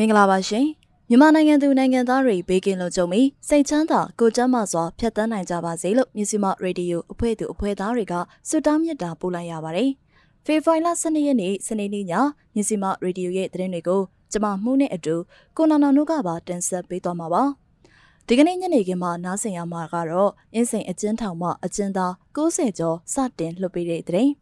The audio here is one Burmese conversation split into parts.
မင်္ဂလာပါရှင်မြန်မာနိုင်ငံသူနိုင်ငံသားတွေဘေးကင်းလုံခြုံပြီးစိတ်ချမ်းသာကိုကျန်းမာစွာဖြတ်သန်းနိုင်ကြပါစေလို့မြစီမရေဒီယိုအဖွဲ့သူအဖွဲ့သားတွေကဆုတောင်းမြတ်တာပို့လိုက်ရပါတယ်ဖေဖော်ဝါရီလ12ရက်နေ့စနေနေ့ညမြစီမရေဒီယိုရဲ့သတင်းတွေကိုကျွန်မမှုနဲ့အတူကိုနာနာတို့ကပါတင်ဆက်ပေးသွားမှာပါဒီကနေ့ညနေခင်းမှာနားဆင်ရမှာကတော့အင်းစိန်အကျဉ်းထောင်မှအကျဉ်းသား90ကျော်စတင်လွှတ်ပေးတဲ့သတင်း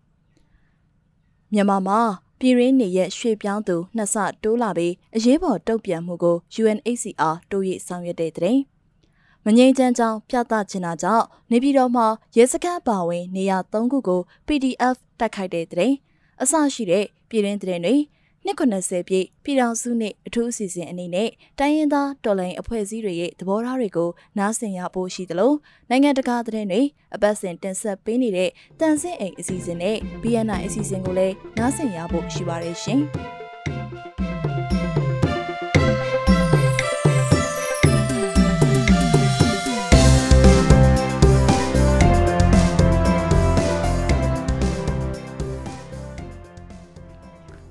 မြန်မာမှာ ပြည်ရင်းနေရဲ့ရွှေပြောင်းသူနှစ်ဆတိုးလာပြီးအရေးပေါ်တုံ့ပြန်မှုကို UNHCR တိုးရဆောင်ရွက်တဲ့တဲ့မငိမ့်ချမ်းကြောင်းပြသချင်တာကြောင့်နေပြည်တော်မှာရဲစခန်းပါဝင်နေရာ၃ခုကို PDF တိုက်ခိုက်တဲ့တဲ့အစရှိတဲ့ပြည်ရင်းတဲ့တွေ နှစ်90ပြည့်ပြည်တော်စုနှင့်အထူးအစီအစဉ်အနေနဲ့တိုင်းရင်းသားတော်လှန်အဖွဲ့အစည်းတွေရဲ့သဘောထားတွေကိုနားဆင်ရဖို့ရှိသလိုနိုင်ငံတကာသတင်းတွေအပတ်စဉ်တင်ဆက်ပေးနေတဲ့တန်ဆင့်အိမ်အစီအစဉ်နဲ့ BNI အစီအစဉ်ကိုလည်းနားဆင်ရဖို့ရှိပါတယ်ရှင်။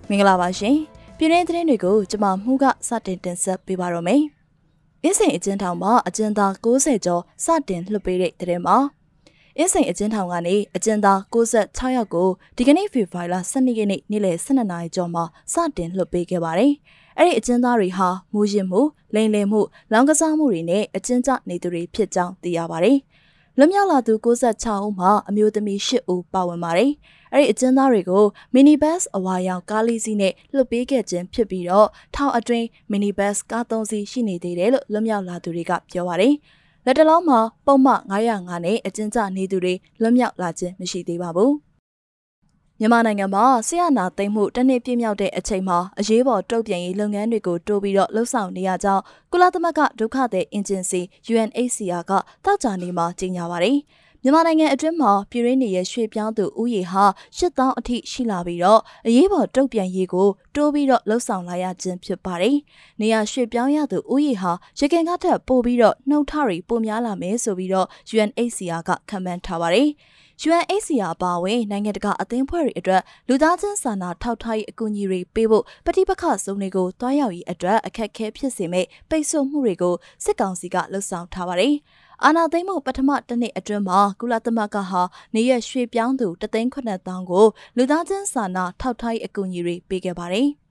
မင်္ဂလာပါရှင်ပြည်တွင်းသတင်းတွေကိုကျွန်မမှုကစတင်တင်ဆက်ပေးပါတော့မယ်။အင်းစိန်အကျဉ်းထောင်မှာအကျဉ်းသား60ကျော်စတင်လွှတ်ပေးတဲ့သတင်းမှာအင်းစိန်အကျဉ်းထောင်ကနေအကျဉ်းသား96ယောက်ကိုဒီကနေ့ဖေဖော်ဝါရီလ12ရက်နေ့နေ့လယ်12နာရီကျော်မှာစတင်လွှတ်ပေးခဲ့ပါတယ်။အဲ့ဒီအကျဉ်းသားတွေဟာမူရင်မှုလိန်လည်မှုလောင်ကစားမှုတွေနဲ့အကျဉ်းကျနေသူတွေဖြစ်ကြောင်းသိရပါတယ်။လွတ်မြောက်လာသူ96ဦးမှာအမျိုးသမီး10ဦးပါဝင်ပါတယ်။ အဲ့ဒီအကျဉ်းသားတွေကိုမီနီဘတ်စ်အဝါရောင်ကားလေးစီးနဲ့လွှတ်ပေးခဲ့ခြင်းဖြစ်ပြီးတော့ထောင်အတွင်းမီနီဘတ်စ်ကားသုံးစီးရှိနေသေးတယ်လို့လွတ်မြောက်လာသူတွေကပြောပါတယ်။လက်တလုံးမှာပုံမှန်905နဲ့အကျဉ်းချနေသူတွေလွတ်မြောက်လာခြင်းမရှိသေးပါဘူး။မြန်မာနိုင်ငံမှာဆရာနာသိမ်းမှုတနေ့ပြည့်မြောက်တဲ့အချိန်မှာအရေးပေါ်တုံ့ပြန်ရေးလုပ်ငန်းတွေကိုတိုးပြီးတော့လှုပ်ဆောင်နေရကြောင်းကုလသမဂ္ဂဒုက္ခသည်အင်ဂျင်စီ UNHCR ကတောက်ကြနေမှာကြေညာပါတယ်။ မြန်မာနိုင်ငံအတွင်းမှာပြည်ရင်းနေရရွှေပြောင်းသူဥယေဟာ8000အထိရှိလာပြီးတော့အရေးပေါ်တုံ့ပြန်ရေးကိုတိုးပြီးတော့လှုပ်ဆောင်လာရခြင်းဖြစ်ပါတယ်။နေရရွှေပြောင်းရသူဥယေဟာရခင်ကထက်ပိုပြီးတော့နှုတ်ထရီပိုများလာမယ်ဆိုပြီးတော့ UNHCR ကခန့်မှန်းထားပါတယ်။ UNHCR ပါဝင်နိုင်ငံတကာအသင်းဖွဲ့တွေအတွက်လူသားချင်းစာနာထောက်ထားရေးအကူအညီတွေပေးဖို့ပဋိပက္ခစုံတွေကိုတွားရောက်ရေးအတွက်အခက်အခဲဖြစ်စေမဲ့ပိတ်ဆို့မှုတွေကိုစစ်ကောင်စီကလှုံ့ဆော်ထားပါတယ်။ အာနာသိမ့်မှုပထမတစ်နှစ်အတွင်းမှာကုလသမဂ္ဂဟာနေရရွှေပြောင်းသူတသိန်းခွနဲ့တောင်းကိုလူသားချင်းစာနာထောက်ထားရေးအကူအညီတွေပေးခဲ့ပါတယ်။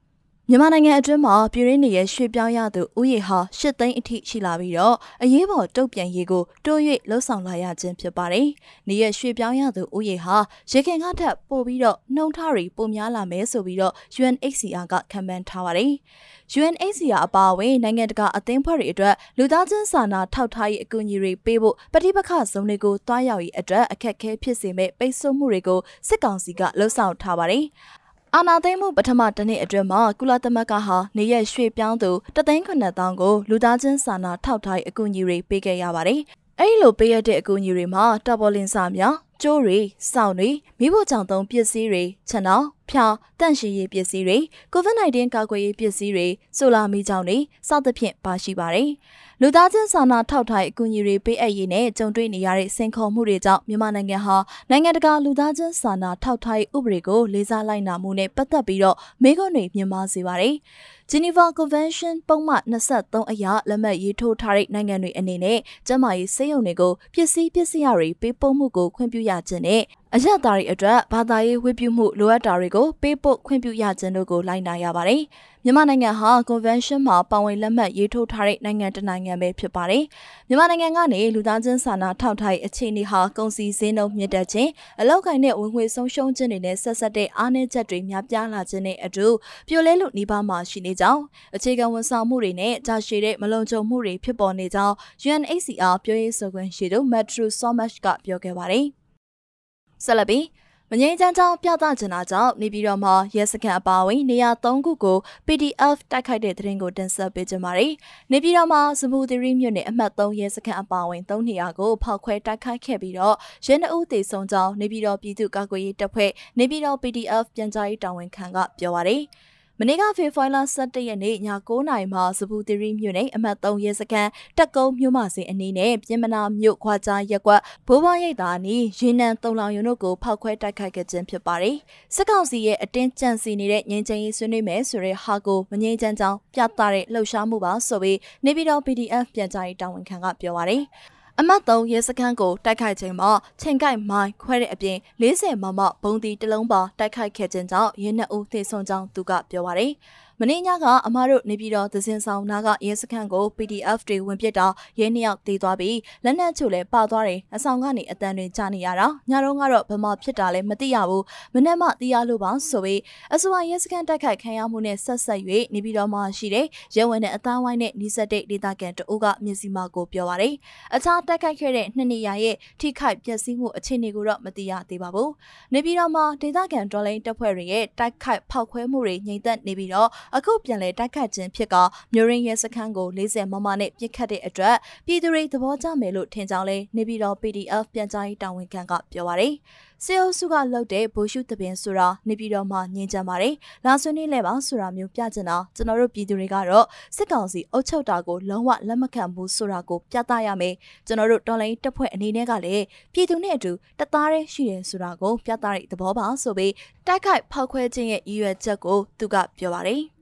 မြန်မာနိုင်ငံအတွင်းမှာပြည်ရင်းနေရရွှေပြောင်းရသူဥယေဟာ၈သိန်းအထိရှိလာပြီးတော့အရေးပေါ်တုံ့ပြန်ရေးကိုတိုး၍လှုံ့ဆော်လာရခြင်းဖြစ်ပါတယ်။နေရရွှေပြောင်းရသူဥယေဟာရေခင်ကထက်ပိုပြီးတော့နှုံထရီပိုများလာမယ်ဆိုပြီးတော့ UNHCR ကခန့်မှန်းထားပါတယ်။ UNHCR အပါအဝင်နိုင်ငံတကာအသင်းဖွဲ့တွေအတွက်လူသားချင်းစာနာထောက်ထားရေးအကူအညီတွေပေးဖို့ပဋိပက္ခဇုံတွေကိုတွားရောက်ရေးအတွက်အခက်အခဲဖြစ်စေမဲ့ပိတ်ဆို့မှုတွေကိုစစ်ကောင်စီကလှုံ့ဆော်ထားပါတယ်။ အာနာသိမ့်မှုပထမတစ်နှစ်အတွင်းမှာကုလသမဂ္ဂဟာနေရရွှေပြောင်းသူတသိန်းခွနဲ့တောင်းကိုလူသားချင်းစာနာထောက်ထားအကူအညီတွေပေးခဲ့ရပါတယ်။အဲဒီလိုပေးရတဲ့အကူအညီတွေမှာတော်ပေါ်လင်စာများကျိုးတွေစောင့်တွေမိဖို့ကြောင့်သုံးပစ္စည်းတွေခြံတော်ဖြာတန့်ရှင်းရေးပစ္စည်းတွေ COVID-19 ကာကွယ်ရေးပစ္စည်းတွေဆိုလာမီကြောင့်တွေစသဖြင့်ပါရှိပါတယ်။ လူသားချင်းစာနာထောက်ထားအကူအညီတွေပေးအပ်ရေးနဲ့ကြုံတွေ့နေရတဲ့စင်ခေါ်မှုတွေကြောင့်မြန်မာနိုင်ငံဟာနိုင်ငံတကာလူသားချင်းစာနာထောက်ထားဥပဒေကိုလေးစားလိုက်နာမှုနဲ့ပတ်သက်ပြီးတော့မေးခွန်းတွေမြင်မာစေပါတယ်။ Geneva Convention ပုံမှန်23အရလက်မှတ်ရေးထိုးထားတဲ့နိုင်ငံတွေအနေနဲ့ကျန်းမာရေးစေယုံတွေကိုပစ္စည်းပစ္စည်းတွေပေးပို့မှုကိုခွင့်ပြုရခြင်းနဲ့အရတားတွေအတွက်ဘာသာရေးဝတ်ပြုမှုလိုအပ်တာတွေကိုပေးပို့ခွင့်ပြုရခြင်းတို့ကိုလိုက်နာရပါတယ်။မြန်မာနိုင်ငံဟာ Convention မှာပါဝင်လက်မှတ်ရေးထိုးထားတဲ့နိုင်ငံတစ်နိုင်ငံပဲဖြစ်ပါတယ်။မြန်မာနိုင်ငံကနေလူသားချင်းစာနာထောက်ထားရေးအခြေအနေဟာကုန်စည်စင်းနှုန်းမြင့်တက်ခြင်းအလောက်ကိုင်းတဲ့ဝင်ငွေဆုံးရှုံးခြင်းတွေနဲ့ဆက်ဆက်တဲ့အားနည်းချက်တွေများပြားလာခြင်းနဲ့အတူပြိုလဲလို့နှီးပါမှာရှိနေကြောင်းအခြေခံဝန်ဆောင်မှုတွေနဲ့ကြာရှည်တဲ့မလုံခြုံမှုတွေဖြစ်ပေါ်နေကြောင်း UNHCR ပြောရေးဆိုခွင့်ရှိသူ Metro Somash ကပြောခဲ့ပါတယ်။ဆက်လက်ပြီးမငိမ့်ချမ်းချောင်းပြသချင်တာကြောင့်နေပြည်တော်မှာရဲစခန်းအပါအဝင်နေရာ၃ခုကို PDF တိုက်ခိုက်တဲ့သတင်းကိုတင်ဆက်ပေးကြပါမယ်။နေပြည်တော်မှာစမူသီရီမြို့နယ်အမှတ်3ရဲစခန်းအပါအဝင်၃နေရာကိုဖောက်ခွဲတိုက်ခိုက်ခဲ့ပြီးတော့ရဲနှအုပ်တေဆုံးကြောင်းနေပြည်တော်ပြည်သူ့ကာကွယ်ရေးတပ်ဖွဲ့နေပြည်တော် PDF ပြန်ကြားရေးတာဝန်ခံကပြောပါရယ်။ မနေ့ကဖေဖော်ဝါရီလ17ရက်နေ့ည9:00နာရီမှာစပူသီရီမြို့နယ်အမှတ်3ရဲစခန်းတက်ကုန်းမြို့မစင်အနီးနဲ့ပြင်မနာမြို့ခွာကြားရက်ကွက်ဘိုးဘွားရိပ်သာအနီးရေနံတုံလောင်ရုံတို့ကိုဖောက်ခွဲတိုက်ခိုက်ခဲ့ခြင်းဖြစ်ပါတယ်။စစ်ကောင်စီရဲ့အတင်းကြံစီနေတဲ့ငြိမ်းချမ်းရေးဆွေးနွေးမယ်ဆိုတဲ့ဟာကိုမငြိမ်းချမ်းကြောင်းပြသတဲ့လှုပ်ရှားမှုပါဆိုပြီးနေပြည်တော် PDF ပြန်ကြားရေးတာဝန်ခံကပြောပါတယ်။ အမတ်3ရဲစခန်းကိုတိုက်ခိုက်ချိန်မှာချိန်ကိုက်မိုင်းခွဲတဲ့အပြင်40မမဘုံတီတလုံးပါတိုက်ခိုက်ခဲ့ခြင်းကြောင့်ရဲနှစ်ဦးသေဆုံးကြောင်းသူကပြောပါတယ်။ မင်းညကအမတို့နေပြည်တော်သစင်ဆောင်နာကရဲစခန်းကို PDF တွေဝင်ပစ်တာရဲနှစ်ယောက်တေးသွားပြီးလက်နက်ချို့လည်းပါသွားတယ်အဆောင်ကနေအတန်တွေကြားနေရတာညတော့ကတော့ဘမဖြစ်တာလည်းမသိရဘူးမနေ့မှသိရလို့ပါဆိုပြီးအဆိုပါရဲစခန်းတိုက်ခိုက်ခံရမှုနဲ့ဆက်ဆက်၍နေပြည်တော်မှာရှိတဲ့ရဲဝင်တဲ့အသားဝိုင်းနဲ့နီးစပ်တဲ့ဒေသခံတအုပ်ကမျက်စိမှကိုပြောပါတယ်အခြားတိုက်ခိုက်ခဲ့တဲ့နှစ်နေရာရဲ့ထိခိုက်ပျက်စီးမှုအခြေအနေကိုတော့မသိရသေးပါဘူးနေပြည်တော်မှာဒေသခံဒေါ်လိန်တပ်ဖွဲ့တွေရဲ့တိုက်ခိုက်ဖောက်ခွဲမှုတွေငြိမ်သက်နေပြီးတော့အခုပြန်လည်တိုက်ခတ်ခြင်းဖြစ်ကမျိုးရင်းရဲစခန်းကို40မမနဲ့ပြစ်ခတ်တဲ့အတွက်ပြည်သူတွေသဘောကျမယ်လို့ထင်ကြောင်းလဲနေပြည်တော် PDF ပြန်ကြားရေးတာဝန်ခံကပြောပါရယ်စေအုပ်စုကလှုပ်တဲ့ဘိုရှုတပင်ဆိုတာနေပြည်တော်မှာညင်ကြပါတယ်။လာဆွေးနွေးလဲပါဆိုတာမျိုးပြချင်တာကျွန်တော်တို့ပြည်သူတွေကတော့စစ်ကောင်စီအုပ်ချုပ်တာကိုလုံးဝလက်မခံဘူးဆိုတာကိုပြသရမယ်။ကျွန်တော်တို့တော်လိုင်းတပ်ဖွဲ့အနေနဲ့ကလည်းပြည်သူနဲ့အတူတသားတည်းရှိတယ်ဆိုတာကိုပြသတဲ့သဘောပါဆိုပြီးတိုက်ခိုက်ဖောက်ခွဲခြင်းရဲ့ရည်ရွယ်ချက်ကိုသူကပြောပါတယ်။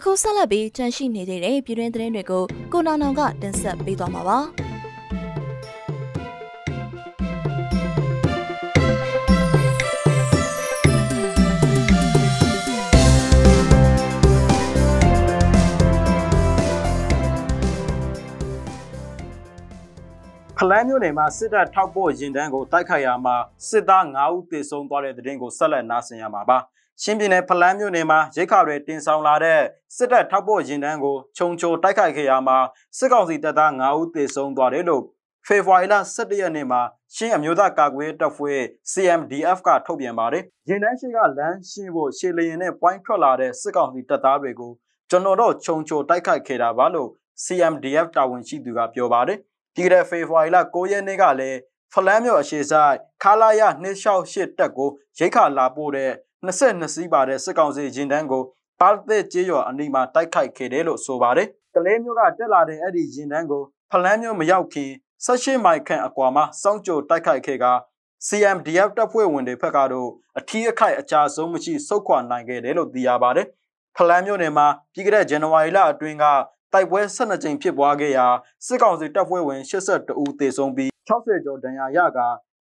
အခုဆက်လက်ပြီးကြန့်ရှိနေသေးတဲ့ပြည်တွင်းသတင်းတွေကိုကိုနာနောင်ကတင်ဆက်ပေးသွားမှာပါဖလန်းမြို့နယ်မှာစစ်တပ်ထောက်ပို့ရင်တန်းကိုတိုက်ခိုက်ရာမှာစစ်သား9ဦးသေဆုံးသွားတဲ့တဲ့တင်ကိုဆက်လက်နားဆင်ရမှာပါ။ ချင်းပြည်နယ်ဖလန်းမြို့နယ်မှာရိတ်ခါတွေတင်ဆောင်လာတဲ့စစ်တပ်ထောက်ပို့ရင်တန်းကိုခြုံချိုတိုက်ခိုက်ခဲ့ရမှာစစ်ကောင်စီတပ်သား9ဦးသေဆုံးသွားတယ်လို့ဖေဖော်ဝါရီလ17ရက်နေ့မှာရှင်းအမျိုးသားကာကွယ်တပ်ဖွဲ့ CMDF ကထုတ်ပြန်ပါတယ်။ရင်တန်းရှိကလမ်းရှင်းဖို့ရှေလရင်နဲ့ပွိုင်းထွက်လာတဲ့စစ်ကောင်စီတပ်သားတွေကိုကျွန်တော်တို့ခြုံချိုတိုက်ခိုက်ခဲ့တာပါလို့ CMDF တာဝန်ရှိသူကပြောပါတယ်။ဒီကနေ့ဖေဖော်ဝါရီလ9ရက်နေ့ကလည်းဖလန်းမြို့အရှိဆိုင်ခါလာရ268တက်ကိုရိတ်ခါလာပို့တဲ့ 22စီးပါတဲ့စစ်ကောင်စီရင်တန်းကိုပါသက်ကျေးရွာအနီးမှာတိုက်ခိုက်ခဲ့တယ်လို့ဆိုပါတယ်။ကလေးမျိုးကတက်လာတဲ့အဲ့ဒီရင်တန်းကိုဖလန်းမျိုးမရောက်ခင်18မိုင်ခန့်အကွာမှာစောင့်ကြိုတိုက်ခိုက်ခဲ့က CMDF တပ်ဖွဲ့ဝင်တွေဖက်ကတော့အထီးအခိုက်အကြဆုံးမရှိစုခွာနိုင်ခဲ့တယ်လို့သိရပါတယ်။ဖလန်းမျိုးနယ်မှာပြီးခဲ့တဲ့ဇန်နဝါရီလအတွင်းကတိုက်ပွဲ12ကြိမ်ဖြစ်ပွားခဲ့ရာစစ်ကောင်စီတပ်ဖွဲ့ဝင်82ဦးသေဆုံးပြီး60ကျော်ဒဏ်ရာရက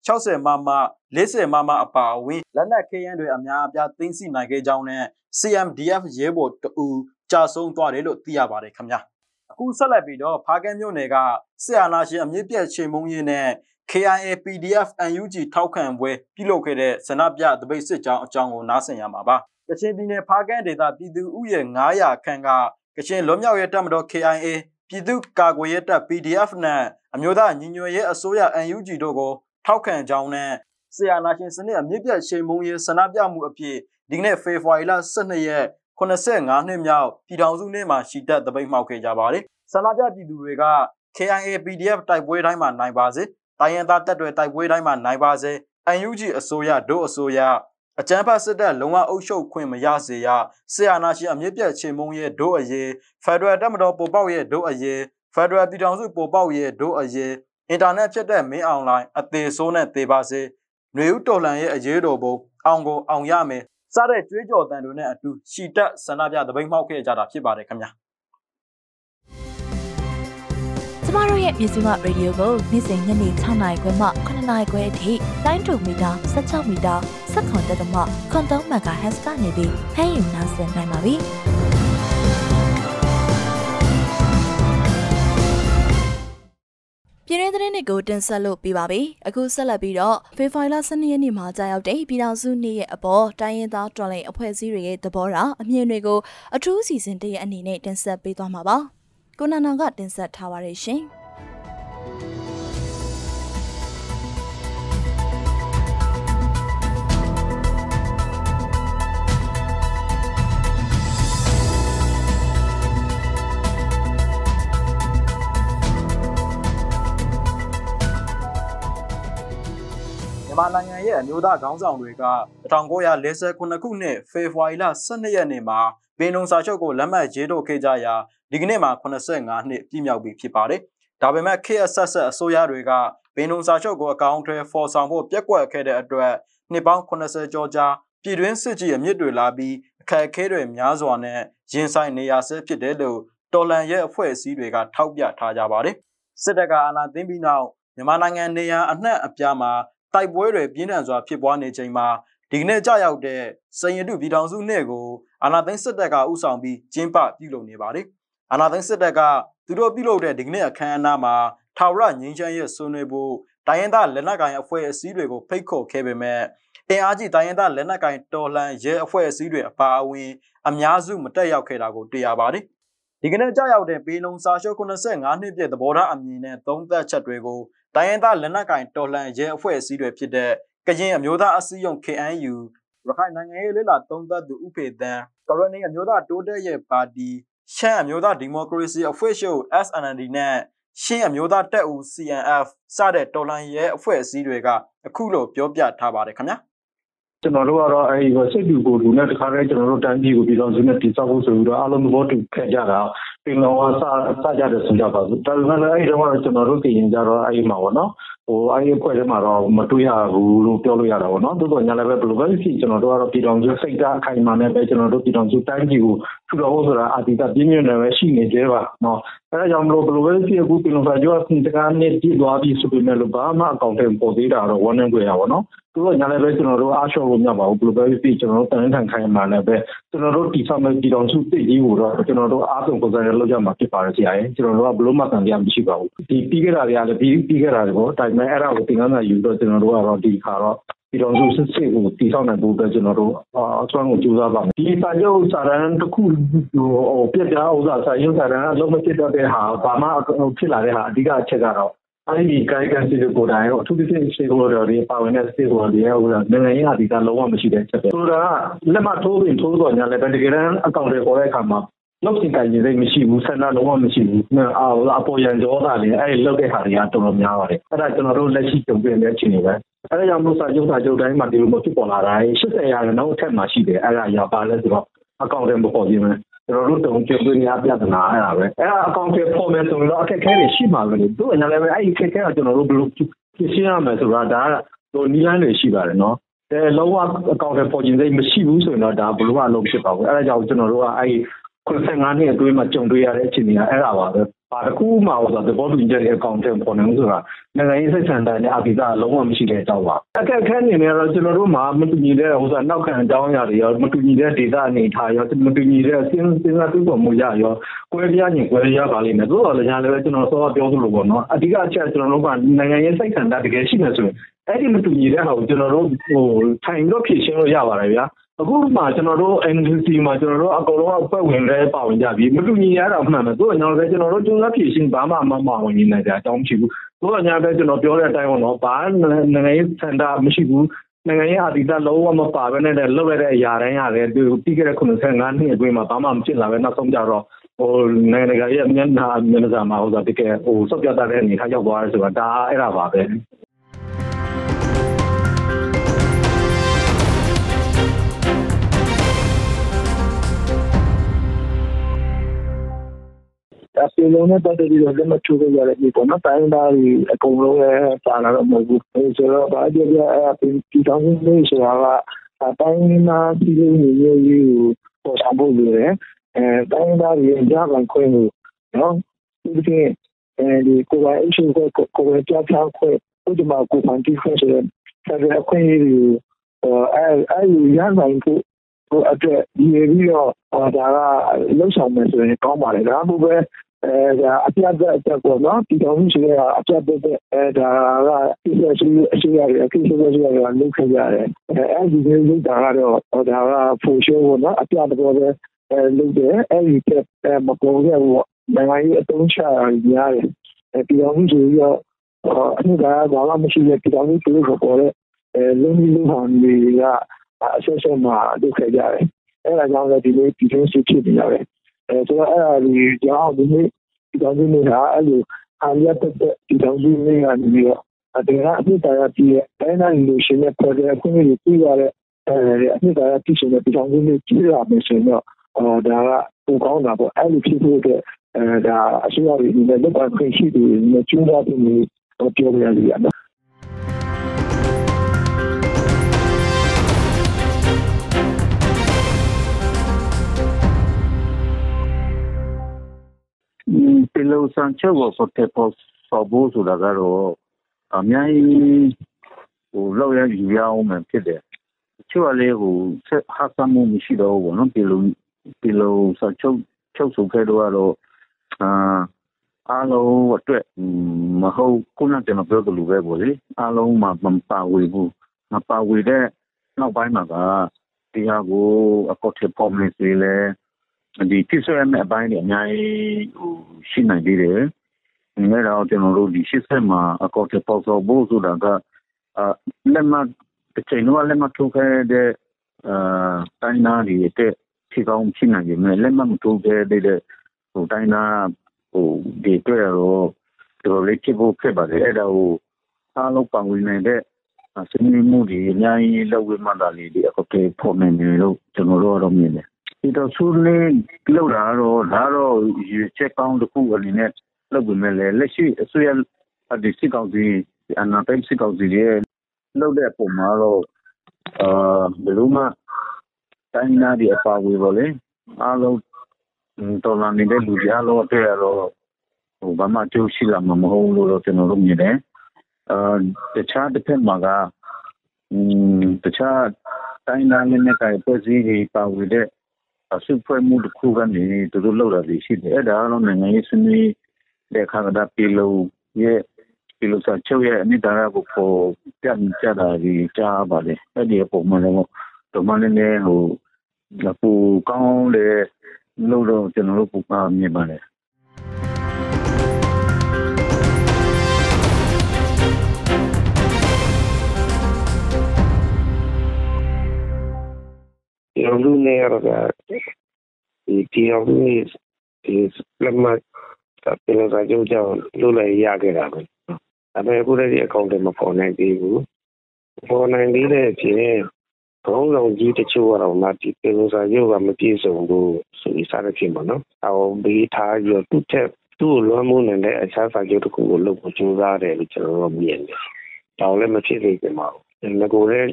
60မမ40မမအပါအဝင်လက်နက်ခဲယမ်းတွေအများအပြားသိမ်းဆည်းနိုင်ခဲ့ကြောင်းနဲ့ CMDF ရဲဘော်တအူကြာဆုံးသွားတယ်လို့သိရပါတယ်ခင်ဗျာအခုဆက်လက်ပြီးတော့ဖားကဲမြို့နယ်ကစစ်အာဏာရှင်အမြင့်ပြတ်ချိန်မုံရေးနဲ့ KIA PDF NUG ထောက်ခံပွဲပြုလုပ်ခဲ့တဲ့ဇနပြတပိတ်စစ်ကြောင်းအကြောင်းကိုနားဆင်ရမှာပါကချင်ပြည်နယ်ဖားကဲဒေသပြည်သူဥယျာဉ်900ခန့်ကကချင်လွတ်မြောက်ရေးတပ်မတော် KIA ပြည်သူ့ကာကွယ်ရေးတပ် PDF နဲ့အမျိုးသားညီညွတ်ရေးအစိုးရ NUG တို့ကို ထောက်ခံကြောင်းနဲ့ဆီယာနာရှင်စနစ်အမြင့်ပြတ်ချိန်မုံရေးဆန္ဒပြမှုအဖြစ်ဒီနေ့ဖေဖော်ဝါရီလ12ရက်85နှစ်မြောက်ပြည်ထောင်စုနေ့မှာရှီတက်တပိတ်မှောက်ခဲ့ကြပါတယ်။ဆန္ဒပြပြည်သူတွေက KIA PDF တိုက်ပွဲတိုင်းမှာနိုင်ပါစေ။တိုင်းရင်းသားတပ်တွေတိုက်ပွဲတိုင်းမှာနိုင်ပါစေ။ UNG အစိုးရဒို့အစိုးရအကြမ်းဖက်စစ်တပ်လုံဝအုပ်ချုပ်ခွင့်မရစေရဆီယာနာရှင်အမြင့်ပြတ်ချိန်မုံရဲ့ဒို့အရေးဖက်ဒရယ်တပ်မတော်ပေါ်ပေါက်ရဲ့ဒို့အရေးဖက်ဒရယ်ပြည်ထောင်စုပေါ်ပေါက်ရဲ့ဒို့အရေး အင်တာနက်ဖြစ်တဲ့မင်းအွန်လိုင်းအသေးဆိုးနဲ့သေပါစေຫນွေဦးတော်လှန်ရဲ့အရေးတော်ပုံအောင်ကိုအောင်ရမယ်စတဲ့ကြွေးကြော်တန်တွေနဲ့အတူရှီတက်ဆန္ဒပြသပိတ်မှောက်ခဲ့ကြတာဖြစ်ပါတယ်ခင်ဗျာကျမတို့ရဲ့မြစီမရေဒီယိုကိုနေ့စဉ်ညနေ6နာရီခွဲမှ9နာရီခွဲအထိတိုင်းတူမီတာ16မီတာစက္ကန့်တက်သမခွန်3 MHz ကနေပြီးဖမ်းယူနိုင်နိုင်ပါပြီ။ ပြည်ရင်းသတင်းတွေကိုတင်ဆက်လို့ပြပါပြီ။အခုဆက်လက်ပြီးတော့ဖေဖော်ဝါရီလ12ရက်နေ့မှာကြာရောက်တဲ့ပြည်တော်စုနေ့ရဲ့အပေါ်တိုင်းရင်းသားတော်လှန်အဖွဲ့အစည်းတွေရဲ့သဘောထားအမြင်တွေကိုအထူးအစီအစဉ်တရအနေနဲ့တင်ဆက်ပေးသွားမှာပါ။ကိုနန္ဒာကတင်ဆက်ထားပါရရှင်။ မြန်မာနိုင်ငံရဲ့အမျိုးသားခေါင်းဆောင်တွေက1949ခုနှစ်ဖေဖော်ဝါရီလ12ရက်နေ့မှာပင်လုံစာချုပ်ကိုလက်မှတ်ရေးထိုးခဲ့ကြရာဒီကနေ့မှာ85နှစ်ပြည့်မြောက်ပြီဖြစ်ပါတယ်။ဒါပေမဲ့ KSS အစိုးရတွေကပင်လုံစာချုပ်ကိုအကောင့်ထဲဖော်ဆောင်ဖို့ပြက်ကွက်ခဲ့တဲ့အတွက်နှစ်ပေါင်း80ကျော်ကြာပြည်တွင်းစစ်ကြီးအမြင့်တွေလာပြီးအခက်အခဲတွေများစွာနဲ့ရင်ဆိုင်နေရဆဲဖြစ်တယ်လို့တော်လန်ရဲ့အဖွဲ့အစည်းတွေကထောက်ပြထားကြပါတယ်။စစ်တပ်ကအာဏာသိမ်းပြီးနောက်မြန်မာနိုင်ငံနေရာအနှံ့အပြားမှာ တိုက်ပွဲတွေပြင်းထန်စွာဖြစ်ပွားနေချိန်မှာဒီကနေ့ကြာရောက်တဲ့စင်ရတုပြည်ထောင်စုနေ့ကိုအာဏာသိမ်းစစ်တပ်ကဥဆောင်ပြီးကျင်းပပြုလုပ်နေပါတယ်။အာဏာသိမ်းစစ်တပ်ကသူတို့ပြုလုပ်တဲ့ဒီကနေ့အခမ်းအနားမှာထာဝရငြိမ်းချမ်းရေးဆွေးနွေးဖို့တိုင်းရင်းသားလက်နက်ကိုင်အဖွဲ့အစည်းတွေကိုဖိတ်ခေါ်ခဲ့ပေမဲ့အင်အားကြီးတိုင်းရင်းသားလက်နက်ကိုင်တော်လှန်ရဲအဖွဲ့အစည်းတွေအပါအဝင်အများစုမတက်ရောက်ခဲ့တာကိုတွေ့ရပါတယ်။ဒီကနေ့ကြာရောက်တဲ့ပေလုံစာချုပ်85နှစ်ပြည့်သဘောထားအမြင်နဲ့သုံးသပ်ချက်တွေကို တိုင်းရင်းသားလက်နက်ကင်တော်လှန်ရဲအဖွဲ့အစည်းတွေဖြစ်တဲ့ကရင်အမျိုးသားအစည်းအရုံး KNU ရခိုင်နိုင်ငံရေးလေးလာသုံးသပ်သူဥဖေသန်းကရဏီအမျိုးသားတိုးတက်ရဲ့ပါတီရှမ်းအမျိုးသားဒီမိုကရေစီအဖွဲ့ချုပ် SNLD နဲ့ရှင်းအမျိုးသားတက်ဦး CNF စတဲ့တော်လှန်ရဲအဖွဲ့အစည်းတွေကအခုလိုပြောပြထားပါတယ်ခင်ဗျာ ကျွန်တော်တို့ကတော့အဲဒီစိတ်တူကိုယ်တူနဲ့တခါတည်းကျွန်တော်တို့တိုင်းပြည်ကိုပြည်တော်စုနဲ့တည်ဆောက်ဖို့ဆိုပြီးတော့အားလုံးသဘောတူခဲ့ကြတာပင်လောကစစကြတယ်ဆိုကြပါစို့ဒါပေမဲ့အဲဒီတော့ကျွန်တော်တို့တည်ရင်ကြတော့အဲဒီမှာပေါ့နော်ဟိုအဲဒီအဖွဲ့ထဲမှာတော့မတွေ့ရဘူးလို့ပြောလို့ရတာပေါ့နော်တိုးတော့ညာလည်းပဲဘယ်လိုပဲဖြစ်ကျွန်တော်တို့ကတော့ပြည်တော်စုစိတ်ဓာတ်အခိုင်အမာနဲ့ပဲကျွန်တော်တို့ပြည်တော်စုတိုင်းပြည်ကိုထူထောင်ဖို့ဆိုတာအာတိတပြင်းပြင်းနဲ့ပဲရှိနေသေးပါနော်အဲဒါကြောင့်မလို့ဘယ်လိုပဲဖြစ်အခုပြည်တော်စာကျော်စင်တကားနဲ့ပြည်သွားပြီးဆိုပေမဲ့လို့ဘာမှအကောင့်ထဲပေါ်သေးတာတော့ဝမ်းနေကြရပါတော့သူတို့ညာလည်းပဲကျွန်တော်တို့အားလျှော့လို့မရပါဘူးဘယ်လိုပဲဖြစ်ကျွန်တော်တို့တန်ထန်ခိုင်းမှလည်းပဲကျွန်တော်တို့တီဆောက်မဲ့ပြည်တော်စုသိကြီးကိုတော့ကျွန်တော်တို့အားဆုံးပုံစံနဲ့လုပ်ကြမှာဖြစ်ပါတယ်ဆရာရဲ့ကျွန်တော်တို့ကဘလို့မှခံရမရှိပါဘူးဒီပြီးခဲ့တာတွေကလည်းပြီးပြီးခဲ့တာတွေပေါ့ဒါပေမဲ့အဲ့ဒါကိုသင်ခန်းစာယူတော့ကျွန်တော်တို့ကတော့ဒီခါတော့ပြည်တော်စုစစ်စစ်ကိုတည်ဆောက်နိုင်ဖို့အတွက်ကျွန်တော်တို့အစွမ်းကိုကြိုးစားပါမယ်ဒီစာချုပ်စာတမ်းတစ်ခုဟိုပြက်ပြားဥစ္စာစာရုပ်စာတမ်းအလုံးမဖြစ်တော့တဲ့ဟာဘာမှဖြစ်လာတဲ့ဟာအဓိကအချက်ကတော့ အဲ့ဒီကိုင်ကန်စီကိုတိုင်ရောအထူးသဖြင့်စေကိုတော်တွေပါဝင်တဲ့စေကိုတော်တွေဟိုနိုင်ငံရေးအဓိကလုံးဝမရှိတဲ့ချက်ပဲဆိုတာကလက်မထိုးရင်ထိုးတော့ညာလည်းတကယ်တမ်းအကောင့်တွေပေါ်တဲ့အခါမှာလောက်စင်တိုင်နေမရှိဘူးဆန္ဒလုံးဝမရှိဘူး။အာအပေါ်ရန်ကြောတာလေအဲ့လောက်တဲ့ဟာတွေကတော်တော်များပါတယ်။အဲ့ဒါကျွန်တော်တို့လက်ရှိကြုံတွေ့နေတဲ့အခြေအနေပဲ။အဲ့ဒါကြောင့်မို့စာချုပ်စာချုပ်တိုင်းမှာဒီလိုမျိုးဖြစ်ပေါ်လာတာ80ရာခိုင်နှုန်းအထက်မှာရှိတယ်။အဲ့ဒါရပါလဲဆိုတော့အကောင့်တွေမပေါ်ခြင်းပဲ။ ကျွန်တော်တို့တုံ့ပြန်ပြီးများပြဿနာအဲ့ဒါပဲ။အဲ့ဒါအကောင့်တွေပေါ်မယ်ဆိုတော့အခက်အခဲတွေရှိမှာပဲလေ။သူ့အနေနဲ့လည်းအဲ့ဒီအခက်အခဲကကျွန်တော်တို့ဘယ်လိုဖြစ်ရှင်းရမယ်ဆိုတာဒါကဟိုနီလန်းတွေရှိပါတယ်နော်။အဲလုံးဝအကောင့်တွေပေါ်ခြင်းစိတ်မရှိဘူးဆိုရင်တော့ဒါဘယ်လိုမှအလုပ်ဖြစ်ပါဘူး။အဲ့ဒါကြောင့်ကျွန်တော်တို့ကအဲ့ဒီ85နှစ်အတွင်းမှာကြုံတွေ့ရတဲ့အခြေအနေကအဲ့ဒါပါပဲ။ ဘာတစ်ခုမှဟိုဆိုသဘောတူညီချက်ရဲ့အကောင့်ထဲပေါ်နေလို့ဆိုတာနိုင်ငံရေးစိတ်ဆန္ဒနဲ့အပိသာလုံးဝမရှိတဲ့အကြောင်းပါ။အခက်အခဲအနေနဲ့တော့ကျွန်တော်တို့မှာမတူညီတဲ့ဟိုဆိုနောက်ခံအကြောင်းအရာတွေရောမတူညီတဲ့ဒေတာအနေထားရောမတူညီတဲ့စဉ်းစဉ်းစားတွေးပေါ်မှုရရောကွဲပြားရင်ကွဲပြားပါလိမ့်မယ်။သို့တော်လည်းညာလည်းကျွန်တော်စောစောပြောသလိုပေါ့နော်။အဓိကအချက်ကျွန်တော်တို့ကနိုင်ငံရေးစိတ်ဆန္ဒတကယ်ရှိနေဆိုရင်အဲ့ဒီမတူညီတဲ့ဟာကိုကျွန်တော်တို့ဟိုထိုင်တော့ဖြည့်ရှင်းလို့ရပါတယ်ဗျာ။ အခုမှကျွန်တော်တို့ NCC မှာကျွန်တော်တို့အကုန်လုံးအဖွဲ့ဝင်တွေပါဝင်ကြပြီမတူညီရတာမှန်တယ်သူကကျွန်တော်လည်းကျွန်တော်တို့ကျုံးသားဖြည့်ရှင်းဘာမှမမဝင်နေနိုင်ကြအကြောင်းမရှိဘူးသူကညာပဲကျွန်တော်ပြောတဲ့အတိုင်းပေါ့နော်ဘာနိုင်ငံရေးစန္ဒမရှိဘူးနိုင်ငံရေးအာတိတလုံးဝမပါဘဲနဲ့လောက်ရတဲ့အရာတိုင်းရတယ်သူပြီးခဲ့တဲ့95နှစ်အတွင်းမှာဘာမှမဖြစ်လာပဲနောက်ဆုံးကြတော့ဟိုနိုင်ငံတကာရဲ့မျက်နှာမျက်နှာစာမှာဟိုဆိုတကယ်ဟိုစောက်ပြတဲ့အနေထားရောက်သွားတယ်ဆိုတာဒါအဲ့ဒါပါပဲ အစီအလုံးနဲ့ပတ်သက်ပြီးတော့လက်မချိုးခဲ့ရတဲ့ဒီပေါ့နော်တိုင်းသားတွေအကုန်လုံးလည်းပါလာတော့မဟုတ်ဘူးအဲဆိုတော့ဘာကြည့်ရအဲဒီတောင်းနေဆိုတာကတိုင်းသားပြည်သူတွေမျိုးကြီးကိုပေါ်ဆောင်ဖို့လိုတယ်အဲတိုင်းသားတွေကြားကန်ခွင့်ကိုနော်ဒီကိအဲဒီကိုယ်ပိုင်အရှင်ကိုကိုယ်ပိုင်ကြားချခွင့်ဥဒ္ဓမာကိုယ်ပိုင်တိခွင့်ဆိုတဲ့ဆက်ရခွင့်ရည်အဲအဲရနိုင်ဖို့ ဟိုအတွက်ဒီပြီးတော့ဒါကလှုပ်ဆောင်မယ်ဆိုရင်ကောင်းပါလေဒါမှမဟုတ်ပဲအဲဒါအပြတ်အပြတ်ပေါ့နော်ဒီတော်မှုရှိတဲ့အပြတ်တဲ့အဲဒါကဒီလိုရှိအရှိရတယ်အခုရှိရရှိရလုခဲ့ရတယ်အဲအဲဒီလိုလုတာကတော့ဒါကဖိုရှိုးပေါ့နော်အပြတ်တော့ပဲအဲလုတယ်အဲဒီကမပေါ်ရဘူးနိုင်ငံရေးအတုံးချရတယ်အဲဒီတော်မှုရှိရအမှုကဘာမှမရှိတဲ့ဒီတော်မှုရှိလို့ပေါ်တဲ့အဲလုံးလုံးဟန်တွေက အဆက်ဆက်မှာလုခဲ့ကြတယ်အဲဒါကြောင့်လည်းဒီလိုဒီလိုစစ်ဖြစ်နေရတယ်အဲဆိုတော့အဲ့ဒါဒီကြောင့်ဒီနေ့ဒီကောင်းကြီးနေတာအဲ့လိုအာရတက်တဲ့ဒီကောင်းကြီးနေကနေပြီးတော့တကယ်အဖြစ်တရားပြည့်ရဲ့တိုင်းတိုင်းလူရှင်နဲ့ပေါ်တဲ့အခွင့်အရေးပြရတဲ့အဲအဖြစ်တရားပြည့်စုံတဲ့ပြည်ထောင်စုနဲ့ကြည့်ရမယ်ဆိုတော့အော်ဒါကပုံကောင်းတာပေါ့အဲ့လိုဖြစ်ဖို့အတွက်အဲဒါအစိုးရတွေနဲ့လုပ်ပါခွင့်ရှိတယ်နဲ့ကျူးသားပြီးပြောပြရစီရနော်ပီ လိုဆန်ချုပ်ကိုဆိုတဲ့ပေါ်စောဖို့ဆိုတာကတော့အများကြီးဟိုလောက်ရယူရအောင်မှဖြစ်တယ်ချို့ကလေဟိုဆက်ဟာဆမှုမရှိတော့ဘူးနော်ပီလိုပီလိုဆန်ချုပ်ချုပ်ဆိုခဲ့တော့တော့အာအားလုံးအတွက်မဟုတ်ခုနကကျွန်တော်ပြောသလိုပဲပေါ့လေအားလုံးမှာမပါဝေဘူးမပါဝေတဲ့နောက်ပိုင်းမှာကဒီဟာကိုအကောက်ထပေါ်မနေလေ ဒီတိဆွဲမဲ့အပိုင်းတွေအများကြီးဟိုရှိနိုင်သေးတယ်။ငါတော့ကျွန်တော်တို့ဒီရှစ်ဆက်မှာအကောက်ထပေါ်စောဖို့ဆိုတာကအာလက်မတစ်ချိန်တော့လက်မထုတ်ခဲ့တဲ့အာတိုင်းသားတွေတဲ့ဖြေကောင်းရှိနိုင်ကြမယ်လက်မမထုတ်ခဲ့တဲ့ဟိုတိုင်းသားဟိုဒီတွေ့တော့တော်လေးချဖို့ဖြစ်ပါတယ်အဲ့ဒါကိုအားလုံးပံဝင်နေတဲ့စနေမှုဒီအများကြီးလောက်ဝမှတာလေးဒီအကောက်ထပေါ်နေလို့ကျွန်တော်တို့တော့မြင်တယ် ဒီတော့ဆူလေးလောက်တာတော့ဒါတော့ရေချက်ကောင်းတစ်ခုအနေနဲ့လုပ်ပြီးမဲ့လေလက်ရှိအစိုးရအဒီစစ်ကောင်စီအနာတိုင်းစစ်ကောင်စီရဲ့လုပ်တဲ့ပုံမှာတော့အာဘယ်လိုမှတိုင်းနာဒီအပါဝေပါလေအားလုံးတော်လာနေတဲ့လူတွေအားလုံးအတွက်တော့ဟိုဘာမှကြိုးရှိလာမှာမဟုတ်လို့တော့ကျွန်တော်တို့မြင်တယ်အာတခြားတစ်ဖက်မှာကอืมတခြားတိုင်းနာနဲ့ကပြည်စည်းတွေပါဝေတဲ့အ စုဖွဲ့မှုတစ်ခုကနေသူတို့လောက်တာတွေရှိတယ်အဲ့ဒါကတော့နိုင်ငံရေးဆွေးနွေးတဲ့အခါကဒါပြည်လုံးရဲ့ပြည်လုံးစာချုပ်ရဲ့အနိဒါရကိုပေါ်ပြကြတာဒီကြားပါလေအဲ့ဒီအပေါ်မှာလည်းတော့မလည်းလည်းဟိုပူကောင်းတဲ့လို့တော့ကျွန်တော်တို့ပူပါမြင်ပါတ ယ်ရောင်လူနေရတော့ဒီဒီအောင်ကြီးဒီလက်မပြန်လာကြကြောင်းလုပ်လိုက်ရခဲ့တာပဲဒါပေမဲ့အခုလည်းဒီအကောင့်တွေမပေါ်နိုင်သေးဘူးပေါ်နိုင်သေးတဲ့အပြင်ဘုံဆောင်ကြီးတချို့ကတော့မှဒီပြန်လာကြကမပြည့်စုံဘူးဆိုပြီးစားရဖြစ်မှာနော်အော်ဘေးထားရသူ့ချက်သူ့ကိုလွှမ်းမိုးနေတဲ့အခြားစာချုပ်တစ်ခုကိုလုပ်ဖို့ကြိုးစားတယ်လို့ကျွန်တော်တို့မြင်တယ်။တောင်းလည်းမဖြစ်သေးကြပါဘူး။ ငကိုလည်း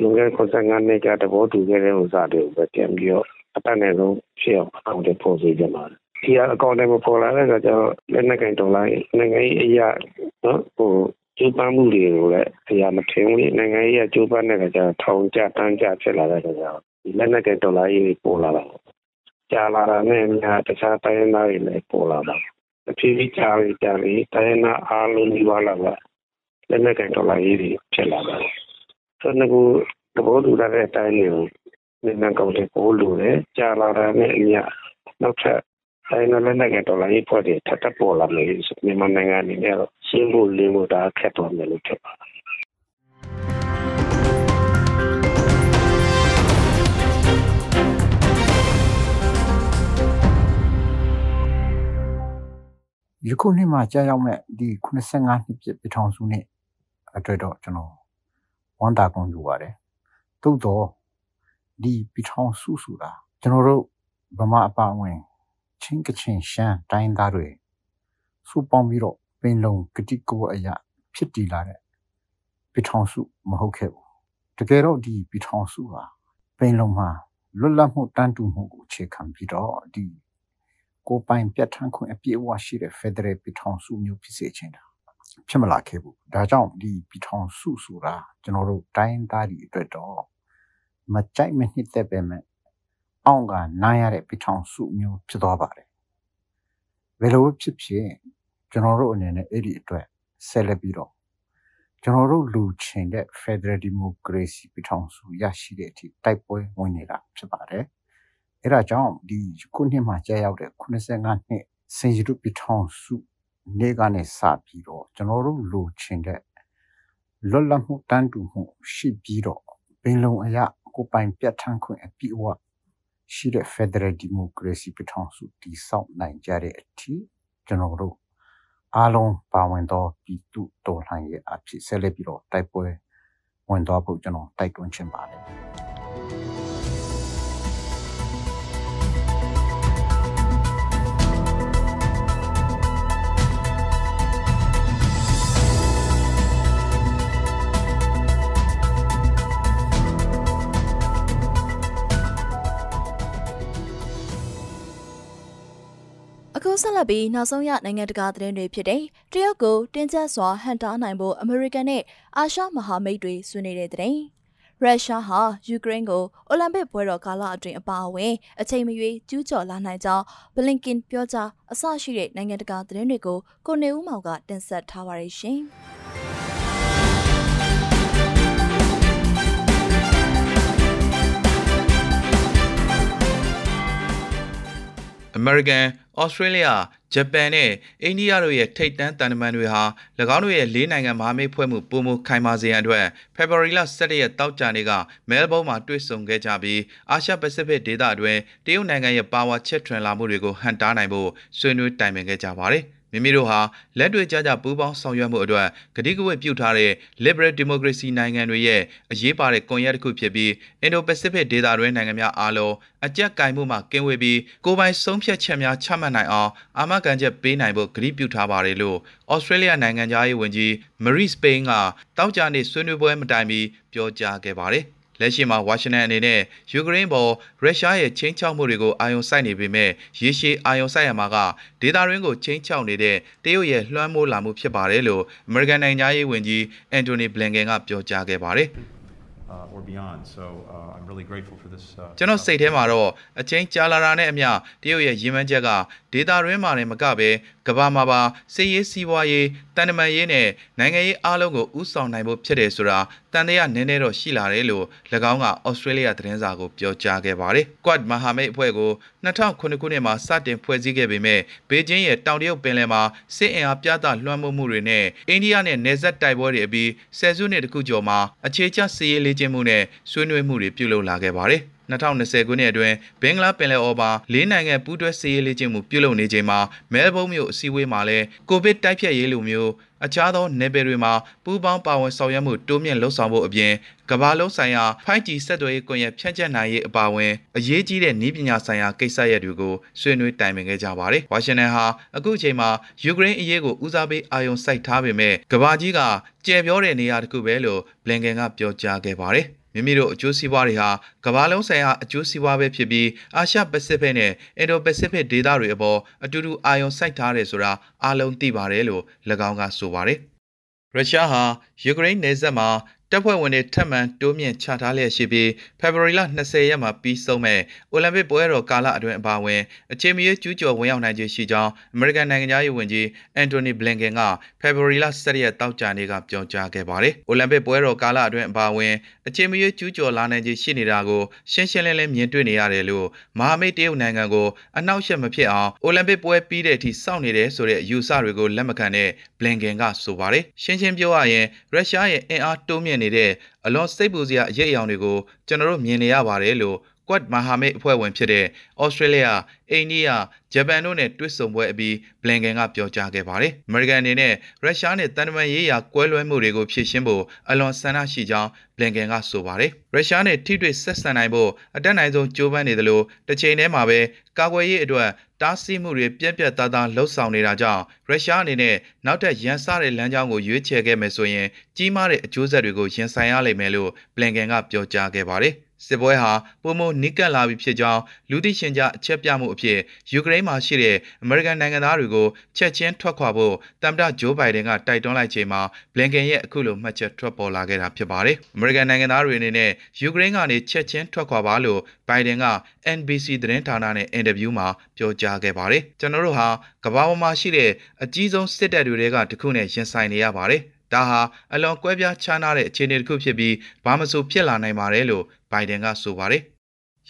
လွန်ခဲ့တဲ့95နှစ်ကတဘောတူခဲ့တဲ့ဥစားတွေကိုပဲပြန်ပြီးတော့အတတ်နဲ့ဆုံးဖြစ်အောင်အကောင့်တွေပေါ်စေကြမှာဒီအကောင့်တွေမပေါ်လာတဲ့အခါကျတော့လက်နက်ကင်ဒေါ်လာနိုင်ငံရေးအရာနော်ဟိုကျိုးပန်းမှုတွေကိုလည်းအရာမထင်ဘူးနိုင်ငံရေးအကျိုးပန်းတဲ့အခါကျတော့ထောင်ကြတန်းကြဖြစ်လာတဲ့အခါကျတော့ဒီလက်နက်ကင်ဒေါ်လာရေးပေါ်လာတာကြာလာတာနဲ့အများတခြားတိုင်းသားတွေလည်းပေါ်လာတာအဖြစ်ကြီးကြာပြီးကြာပြီးတိုင်းသားအားလုံးဒီပါလာကလက်နက်ကင်ဒေါ်လာရေးဖြစ်လာတာ ဆိုတော့ငါကသဘောတူတဲ့အတိုင်းမျိုးနိုင်ငံကောင်တွေပို့လို့လေကြာလာတာနဲ့အမျှနောက်ထပ်တိုင်းနယ်နိုင်ငံဒေါ်လာရေးဖွဲ့တွေထပ်ထပ်ပေါ်လာမယ်မြန်မာနိုင်ငံအနေနဲ့တော့ရှင်းဖို့လင်းဖို့ဒါခက်သွားမယ်လို့ထင်ပါတယ်ယခုနှစ်မှာကြာရောက်မဲ့ဒီ85နှစ်ပြည့်ပြည်ထောင်စုနှစ်အတွက်တော့ကျွန်တော် ဝမ်းသာကုန်ယူပါတယ်။သို့တော့ဒီပြည်ထောင်စုဆိုတာကျွန်တော်တို့ဗမာအပါအဝင်ချင်းကချင်ရှမ်းတိုင်းသားတွေစုပေါင်းပြီးတော့ပင်လုံကတိကဝအရာဖြစ်တည်လာတဲ့ပြည်ထောင်စုမဟုတ်ခဲ့ဘူးတကယ်တော့ဒီပြည်ထောင်စုဟာပင်လုံမှာလွတ်လပ်မှုတန်းတူမှုကိုအခြေခံပြီးတော့ဒီကိုပိုင်ပြတ်ထန်းခွင့်အပြည့်အဝရှိတဲ့ Federal ပြည်ထောင်စုမျိုးဖြစ်စေချင်တာ ဖြစ်မလာခဲ့ဘူးဒါကြောင့်ဒီပြည်ထောင်စုဆိုတာကျွန်တော်တို့တိုင်းသားတွေအတွက်တော့မကြိုက်မနှစ်သက်ပဲမဲ့အောင့်ကနိုင်ရတဲ့ပြည်ထောင်စုမျိုးဖြစ်သွားပါတယ်ဘယ်လိုဖြစ်ဖြစ်ကျွန်တော်တို့အနေနဲ့အဲ့ဒီအတွက်ဆက်လက်ပြီးတော့ကျွန်တော်တို့လူချင်တဲ့ Federal Democracy ပြည်ထောင်စုရရှိတဲ့အထိတိုက်ပွဲဝင်နေတာဖြစ်ပါတယ်အဲ့ဒါကြောင့်ဒီခုနှစ်မှာကြာရောက်တဲ့85နှစ်စင်ရတုပြည်ထောင်စု နေ့ကနေစပြီးတော့ကျွန်တော်တို့လူချင်တဲ့လွတ်လပ်မှုတန်းတူမှုရှိပြီးတော့ပင်လုံအရာကိုပိုင်ပြတ်ထန်းခွင့်အပြည့်အဝရှိတဲ့ Federal Democracy ပြည်ထောင်စုတည်ဆောက်နိုင်ကြတဲ့အထိကျွန်တော်တို့အားလုံးပါဝင်သောပြည်သူတော်လှန်ရေးအဖြစ်ဆက်လက်ပြီးတော့တိုက်ပွဲဝင်သွားဖို့ကျွန်တော်တိုက်တွန်းချင်ပါတယ် အခုဆက်လက်ပြီးနောက်ဆုံးရနိုင်ငံတကာသတင်းတွေဖြစ်တဲ့တရုတ်ကိုတင်းကျပ်စွာဟန်တားနိုင်ဖို့အမေရိကန်နဲ့အာရှမဟာမိတ်တွေဆွေးနွေးတဲ့သတင်းရုရှားဟာယူကရိန်းကိုအိုလံပစ်ပွဲတော်ကာလအတွင်းအပါအဝင်အချိန်မရွေးကျူးကျော်လာနိုင်ကြောင်းဘလင်ကင်ပြောကြားအဆရှိတဲ့နိုင်ငံတကာသတင်းတွေကိုကိုနေဦးမောင်ကတင်ဆက်ထားပါရရှင်။ American, Australia, ဂျပန်နဲ့အိန္ဒိယတို့ရဲ့ထိပ်တန်းတန်တမန်တွေဟာ၎င်းတို့ရဲ့လေးနိုင်ငံမဟာမိတ်ဖွဲ့မှုပုံမခိုင်မာစေရန်အတွက်ဖေဖော်ဝါရီလ17ရက်တောက်ကြနေ့ကမဲလ်ဘုန်းမှာတွေ့ဆုံခဲ့ကြပြီးအာရှပစိဖိတ်ဒေသအတွင်းတရုတ်နိုင်ငံရဲ့ပါဝါချက်ထွင်လာမှုတွေကိုဟန်တားနိုင်ဖို့ဆွေးနွေးတိုင်ပင်ခဲ့ကြပါတယ်။ မိမိတို့ဟာလက်တွေ့ကြကြပူးပေါင်းဆောင်ရွက်မှုအတွက်ကတိကဝတ်ပြုထားတဲ့ Liberal Democracy နိုင်ငံတွေရဲ့အရေးပါတဲ့ကွန်ရက်တစ်ခုဖြစ်ပြီး Indo-Pacific ဒေသတွင်းနိုင်ငံများအားလုံးအကြက်ကင်မှုမှကင်းဝေးပြီးကိုယ်ပိုင်ဆုံးဖြတ်ချက်များချမှတ်နိုင်အောင်အာမခံချက်ပေးနိုင်ဖို့ကတိပြုထားပါတယ်လို့ Australia နိုင်ငံသားရေးဝန်ကြီး Marie Spain ကတောက်ကြနေ့ဆွေးနွေးပွဲမတိုင်မီပြောကြားခဲ့ပါတယ်။ လက်ရှိမှာဝါရှင်တန်အနေနဲ့ယူကရိန်းပေါ်ရုရှားရဲ့ချင်းချောက်မှုတွေကိုအာရုံစိုက်နေပေမဲ့ရေရှည်အာရုံစိုက်ရမှာကဒေတာရင်းကိုချင်းချောက်နေတဲ့တရုတ်ရဲ့လွှမ်းမိုးလာမှုဖြစ်ပါတယ်လို့အမေရိကန်နိုင်ငံသားရေးဝန်ကြီးအန်တိုနီဘလင်ကန်ကပြောကြားခဲ့ပါတယ်။ uh, or beyond. So uh, I'm really grateful for this. Uh, ကျွန်တော်စိတ်ထဲမှာတော့အချင်းကြာလာတာနဲ့အမျှတရုတ်ရဲ့ရည်မှန်းချက်ကဒေတာရင်းမှာလည်းမကပဲကမ္ဘာမှာပါစစ်ရေးစီးပွားရေးတန်တမာရေးနဲ့နိုင်ငံရေးအားလုံးကိုဥဆောင်နိုင်ဖို့ဖြစ်တယ်ဆိုတာ တန်တရားနည်းနည်းတော့ရှိလာတယ်လို့၎င်းကဩစတြေးလျသတင်းစာကိုပြောကြားခဲ့ပါတယ်။ Quad မဟာမိတ်အဖွဲ့ကို2009ခုနှစ်မှာစတင်ဖွဲ့စည်းခဲ့ပေမဲ့ဘေကျင်းရဲ့တောင်တရုတ်ပင်လယ်မှာစစ်အင်အားပြသလွှမ်းမိုးမှုတွေနဲ့အိန္ဒိယနဲ့နယ်စပ်တိုက်ပွဲတွေအပြီးဆယ်စုနှစ်တခုကျော်မှာအခြေချစစ်ရေးလေ့ကျင့်မှုနဲ့ဆွေးနွေးမှုတွေပြုလုပ်လာခဲ့ပါတယ်။ 2020ခုနှစ်အတွင်းဘင်္ဂလားပင်လယ်အော်မှာလေးနိုင်ငံပူးတွဲစစ်ရေးလေ့ကျင့်မှုပြုလုပ်နေချိန်မှာမဲလ်ဘုန်းမြို့အစည်းအဝေးမှာလည်းကိုဗစ်တိုက်ဖျက်ရေးလိုမျိုးအခြားသောနယ်ပယ်တွေမှာပူးပေါင်းပါဝင်ဆောင်ရွက်မှုတိုးမြင့်လှုပ်ဆောင်ဖို့အပြင်ကမ္ဘာလုံးဆိုင်ရာ 5G ဆက်သွယ်ရေးကွန်ရက်ဖြန့်ကျက်နိုင်ရေးအပါအဝင်အရေးကြီးတဲ့နည်းပညာဆိုင်ရာကိစ္စရပ်တွေကိုဆွေးနွေးတိုင်ပင်ခဲ့ကြပါတယ်။ဝါရှင်တန်ဟာအခုအချိန်မှာယူကရိန်းအရေးကိုဦးစားပေးအာရုံစိုက်ထားပေမဲ့ကမ္ဘာကြီးကကြဲပြောတဲ့နေရာတစ်ခုပဲလို့ဘလင်ကန်ကပြောကြားခဲ့ပါတယ်။ မိမိတို့အကျိုးစီးပွားတွေဟာကမ္ဘာလုံးဆိုင်ရာအကျိုးစီးပွားပဲဖြစ်ပြီးအာရှပစိဖိတ်နဲ့အင်ဒိုပစိဖိတ်ဒေသတွေအပေါ်အတူတူအာရုံစိုက်ထားတယ်ဆိုတာအားလုံးသိပါတယ်လို့၎င်းကဆိုပါတယ်ရုရှားဟာယူကရိန်းနယ်စပ်မှာ တပ်ဖွဲ့ဝင်တွေထပ်မံတိုးမြင့်ချထားလျက်ရှိပြီးဖေဖော်ဝါရီလ20ရက်မှာပြီးဆုံးမဲ့အိုလံပစ်ပွဲတော်ကာလအတွင်းအပါအဝင်အချိန်မရွေးကျူးကျော်ဝင်ရောက်နိုင်ခြင်းရှိကြောင်းအမေရိကန်နိုင်ငံသားရေးဝန်ကြီးအန်တိုနီဘလင်ကန်ကဖေဖော်ဝါရီလ17ရက်တောက်ကြနေ့ကပြောကြားခဲ့ပါတယ်။အိုလံပစ်ပွဲတော်ကာလအတွင်းအပါအဝင်အချိန်မရွေးကျူးကျော်လာနိုင်ခြင်းရှိနေတာကိုရှင်းရှင်းလင်းလင်းမြင်တွေ့နေရတယ်လို့မဟာမိတ်တရုတ်နိုင်ငံကိုအနောက်ရှက်မဖြစ်အောင်အိုလံပစ်ပွဲပြီးတဲ့အထိစောင့်နေတယ်ဆိုတဲ့အယူဆတွေကိုလက်မခံတဲ့ဘလင်ကန်ကဆိုပါတယ်။ရှင်းရှင်းပြောရရင်ရုရှားရဲ့အင်အားတိုးမြင့်နေတဲ့အလွန်စိတ်ပူစရာအရေးအယောင်တွေကိုကျွန်တော်တို့မြင်နေရပါတယ်လို့ Quad မဟာမိတ်အဖွဲ့ဝင်ဖြစ်တဲ့ Australia, India, ဂျပန်တို့နဲ့တွေ့ဆုံပွဲအပြီးဘလင်ကန်ကပြောကြားခဲ့ပါတယ်။ American အနေနဲ့ရုရှားနဲ့တန်တမန်ရေးရာကွဲလွဲမှုတွေကိုဖြေရှင်းဖို့အလွန်ဆန္ဒရှိကြောင်းဘလင်ကန်ကဆိုပါတယ်။ရုရှားနဲ့ထိတွေ့ဆက်ဆံနိုင်ဖို့အတက်နိုင်ဆုံးကြိုးပမ်းနေတယ်လို့တစ်ချိန်တည်းမှာပဲကာကွယ်ရေးအတွက် တားဆီးမှုတွေပြက်ပြက်သားသားလှုပ်ဆောင်နေတာကြောင့်ရုရှားအနေနဲ့နောက်ထပ်ရန်စတဲ့လမ်းကြောင်းကိုရွေးချယ်ခဲ့မယ်ဆိုရင်ကြီးမားတဲ့အကျိုးဆက်တွေကိုရင်ဆိုင်ရလိမ့်မယ်လို့ဘလင်ကန်ကပြောကြားခဲ့ပါတယ်။ စစ်ပွဲဟာပုံမနိကတ်လာပြီဖြစ်ကြောင်းလူသိရှင်ကြားအချက်ပြမှုအဖြစ်ယူကရိန်းမှာရှိတဲ့အမေရိကန်နိုင်ငံသားတွေကိုချက်ချင်းထွက်ခွာဖို့တမ်မတဂျိုးဘိုင်ဒန်ကတိုက်တွန်းလိုက်ချိန်မှာဘလင်ကန်ရဲ့အခုလိုမှတ်ချက်ထွက်ပေါ်လာခဲ့တာဖြစ်ပါတယ်။အမေရိကန်နိုင်ငံသားတွေအနေနဲ့ယူကရိန်းကနေချက်ချင်းထွက်ခွာပါလို့ဘိုင်ဒန်က NBC သတင်းဌာနနဲ့အင်တာဗျူးမှာပြောကြားခဲ့ပါတယ်။ကျွန်တော်တို့ဟာကမ္ဘာပေါ်မှာရှိတဲ့အကြီးဆုံးစစ်တပ်တွေကတခုနဲ့ရင်ဆိုင်နေရပါတယ်။ ဒါဟာအလွန်ကွဲပြားခြားနားတဲ့အခြေအနေတစ်ခုဖြစ်ပြီးဘာမဆိုဖြစ်လာနိုင်ပါတယ်လို့ဘိုင်ဒန်ကဆိုပါတယ်။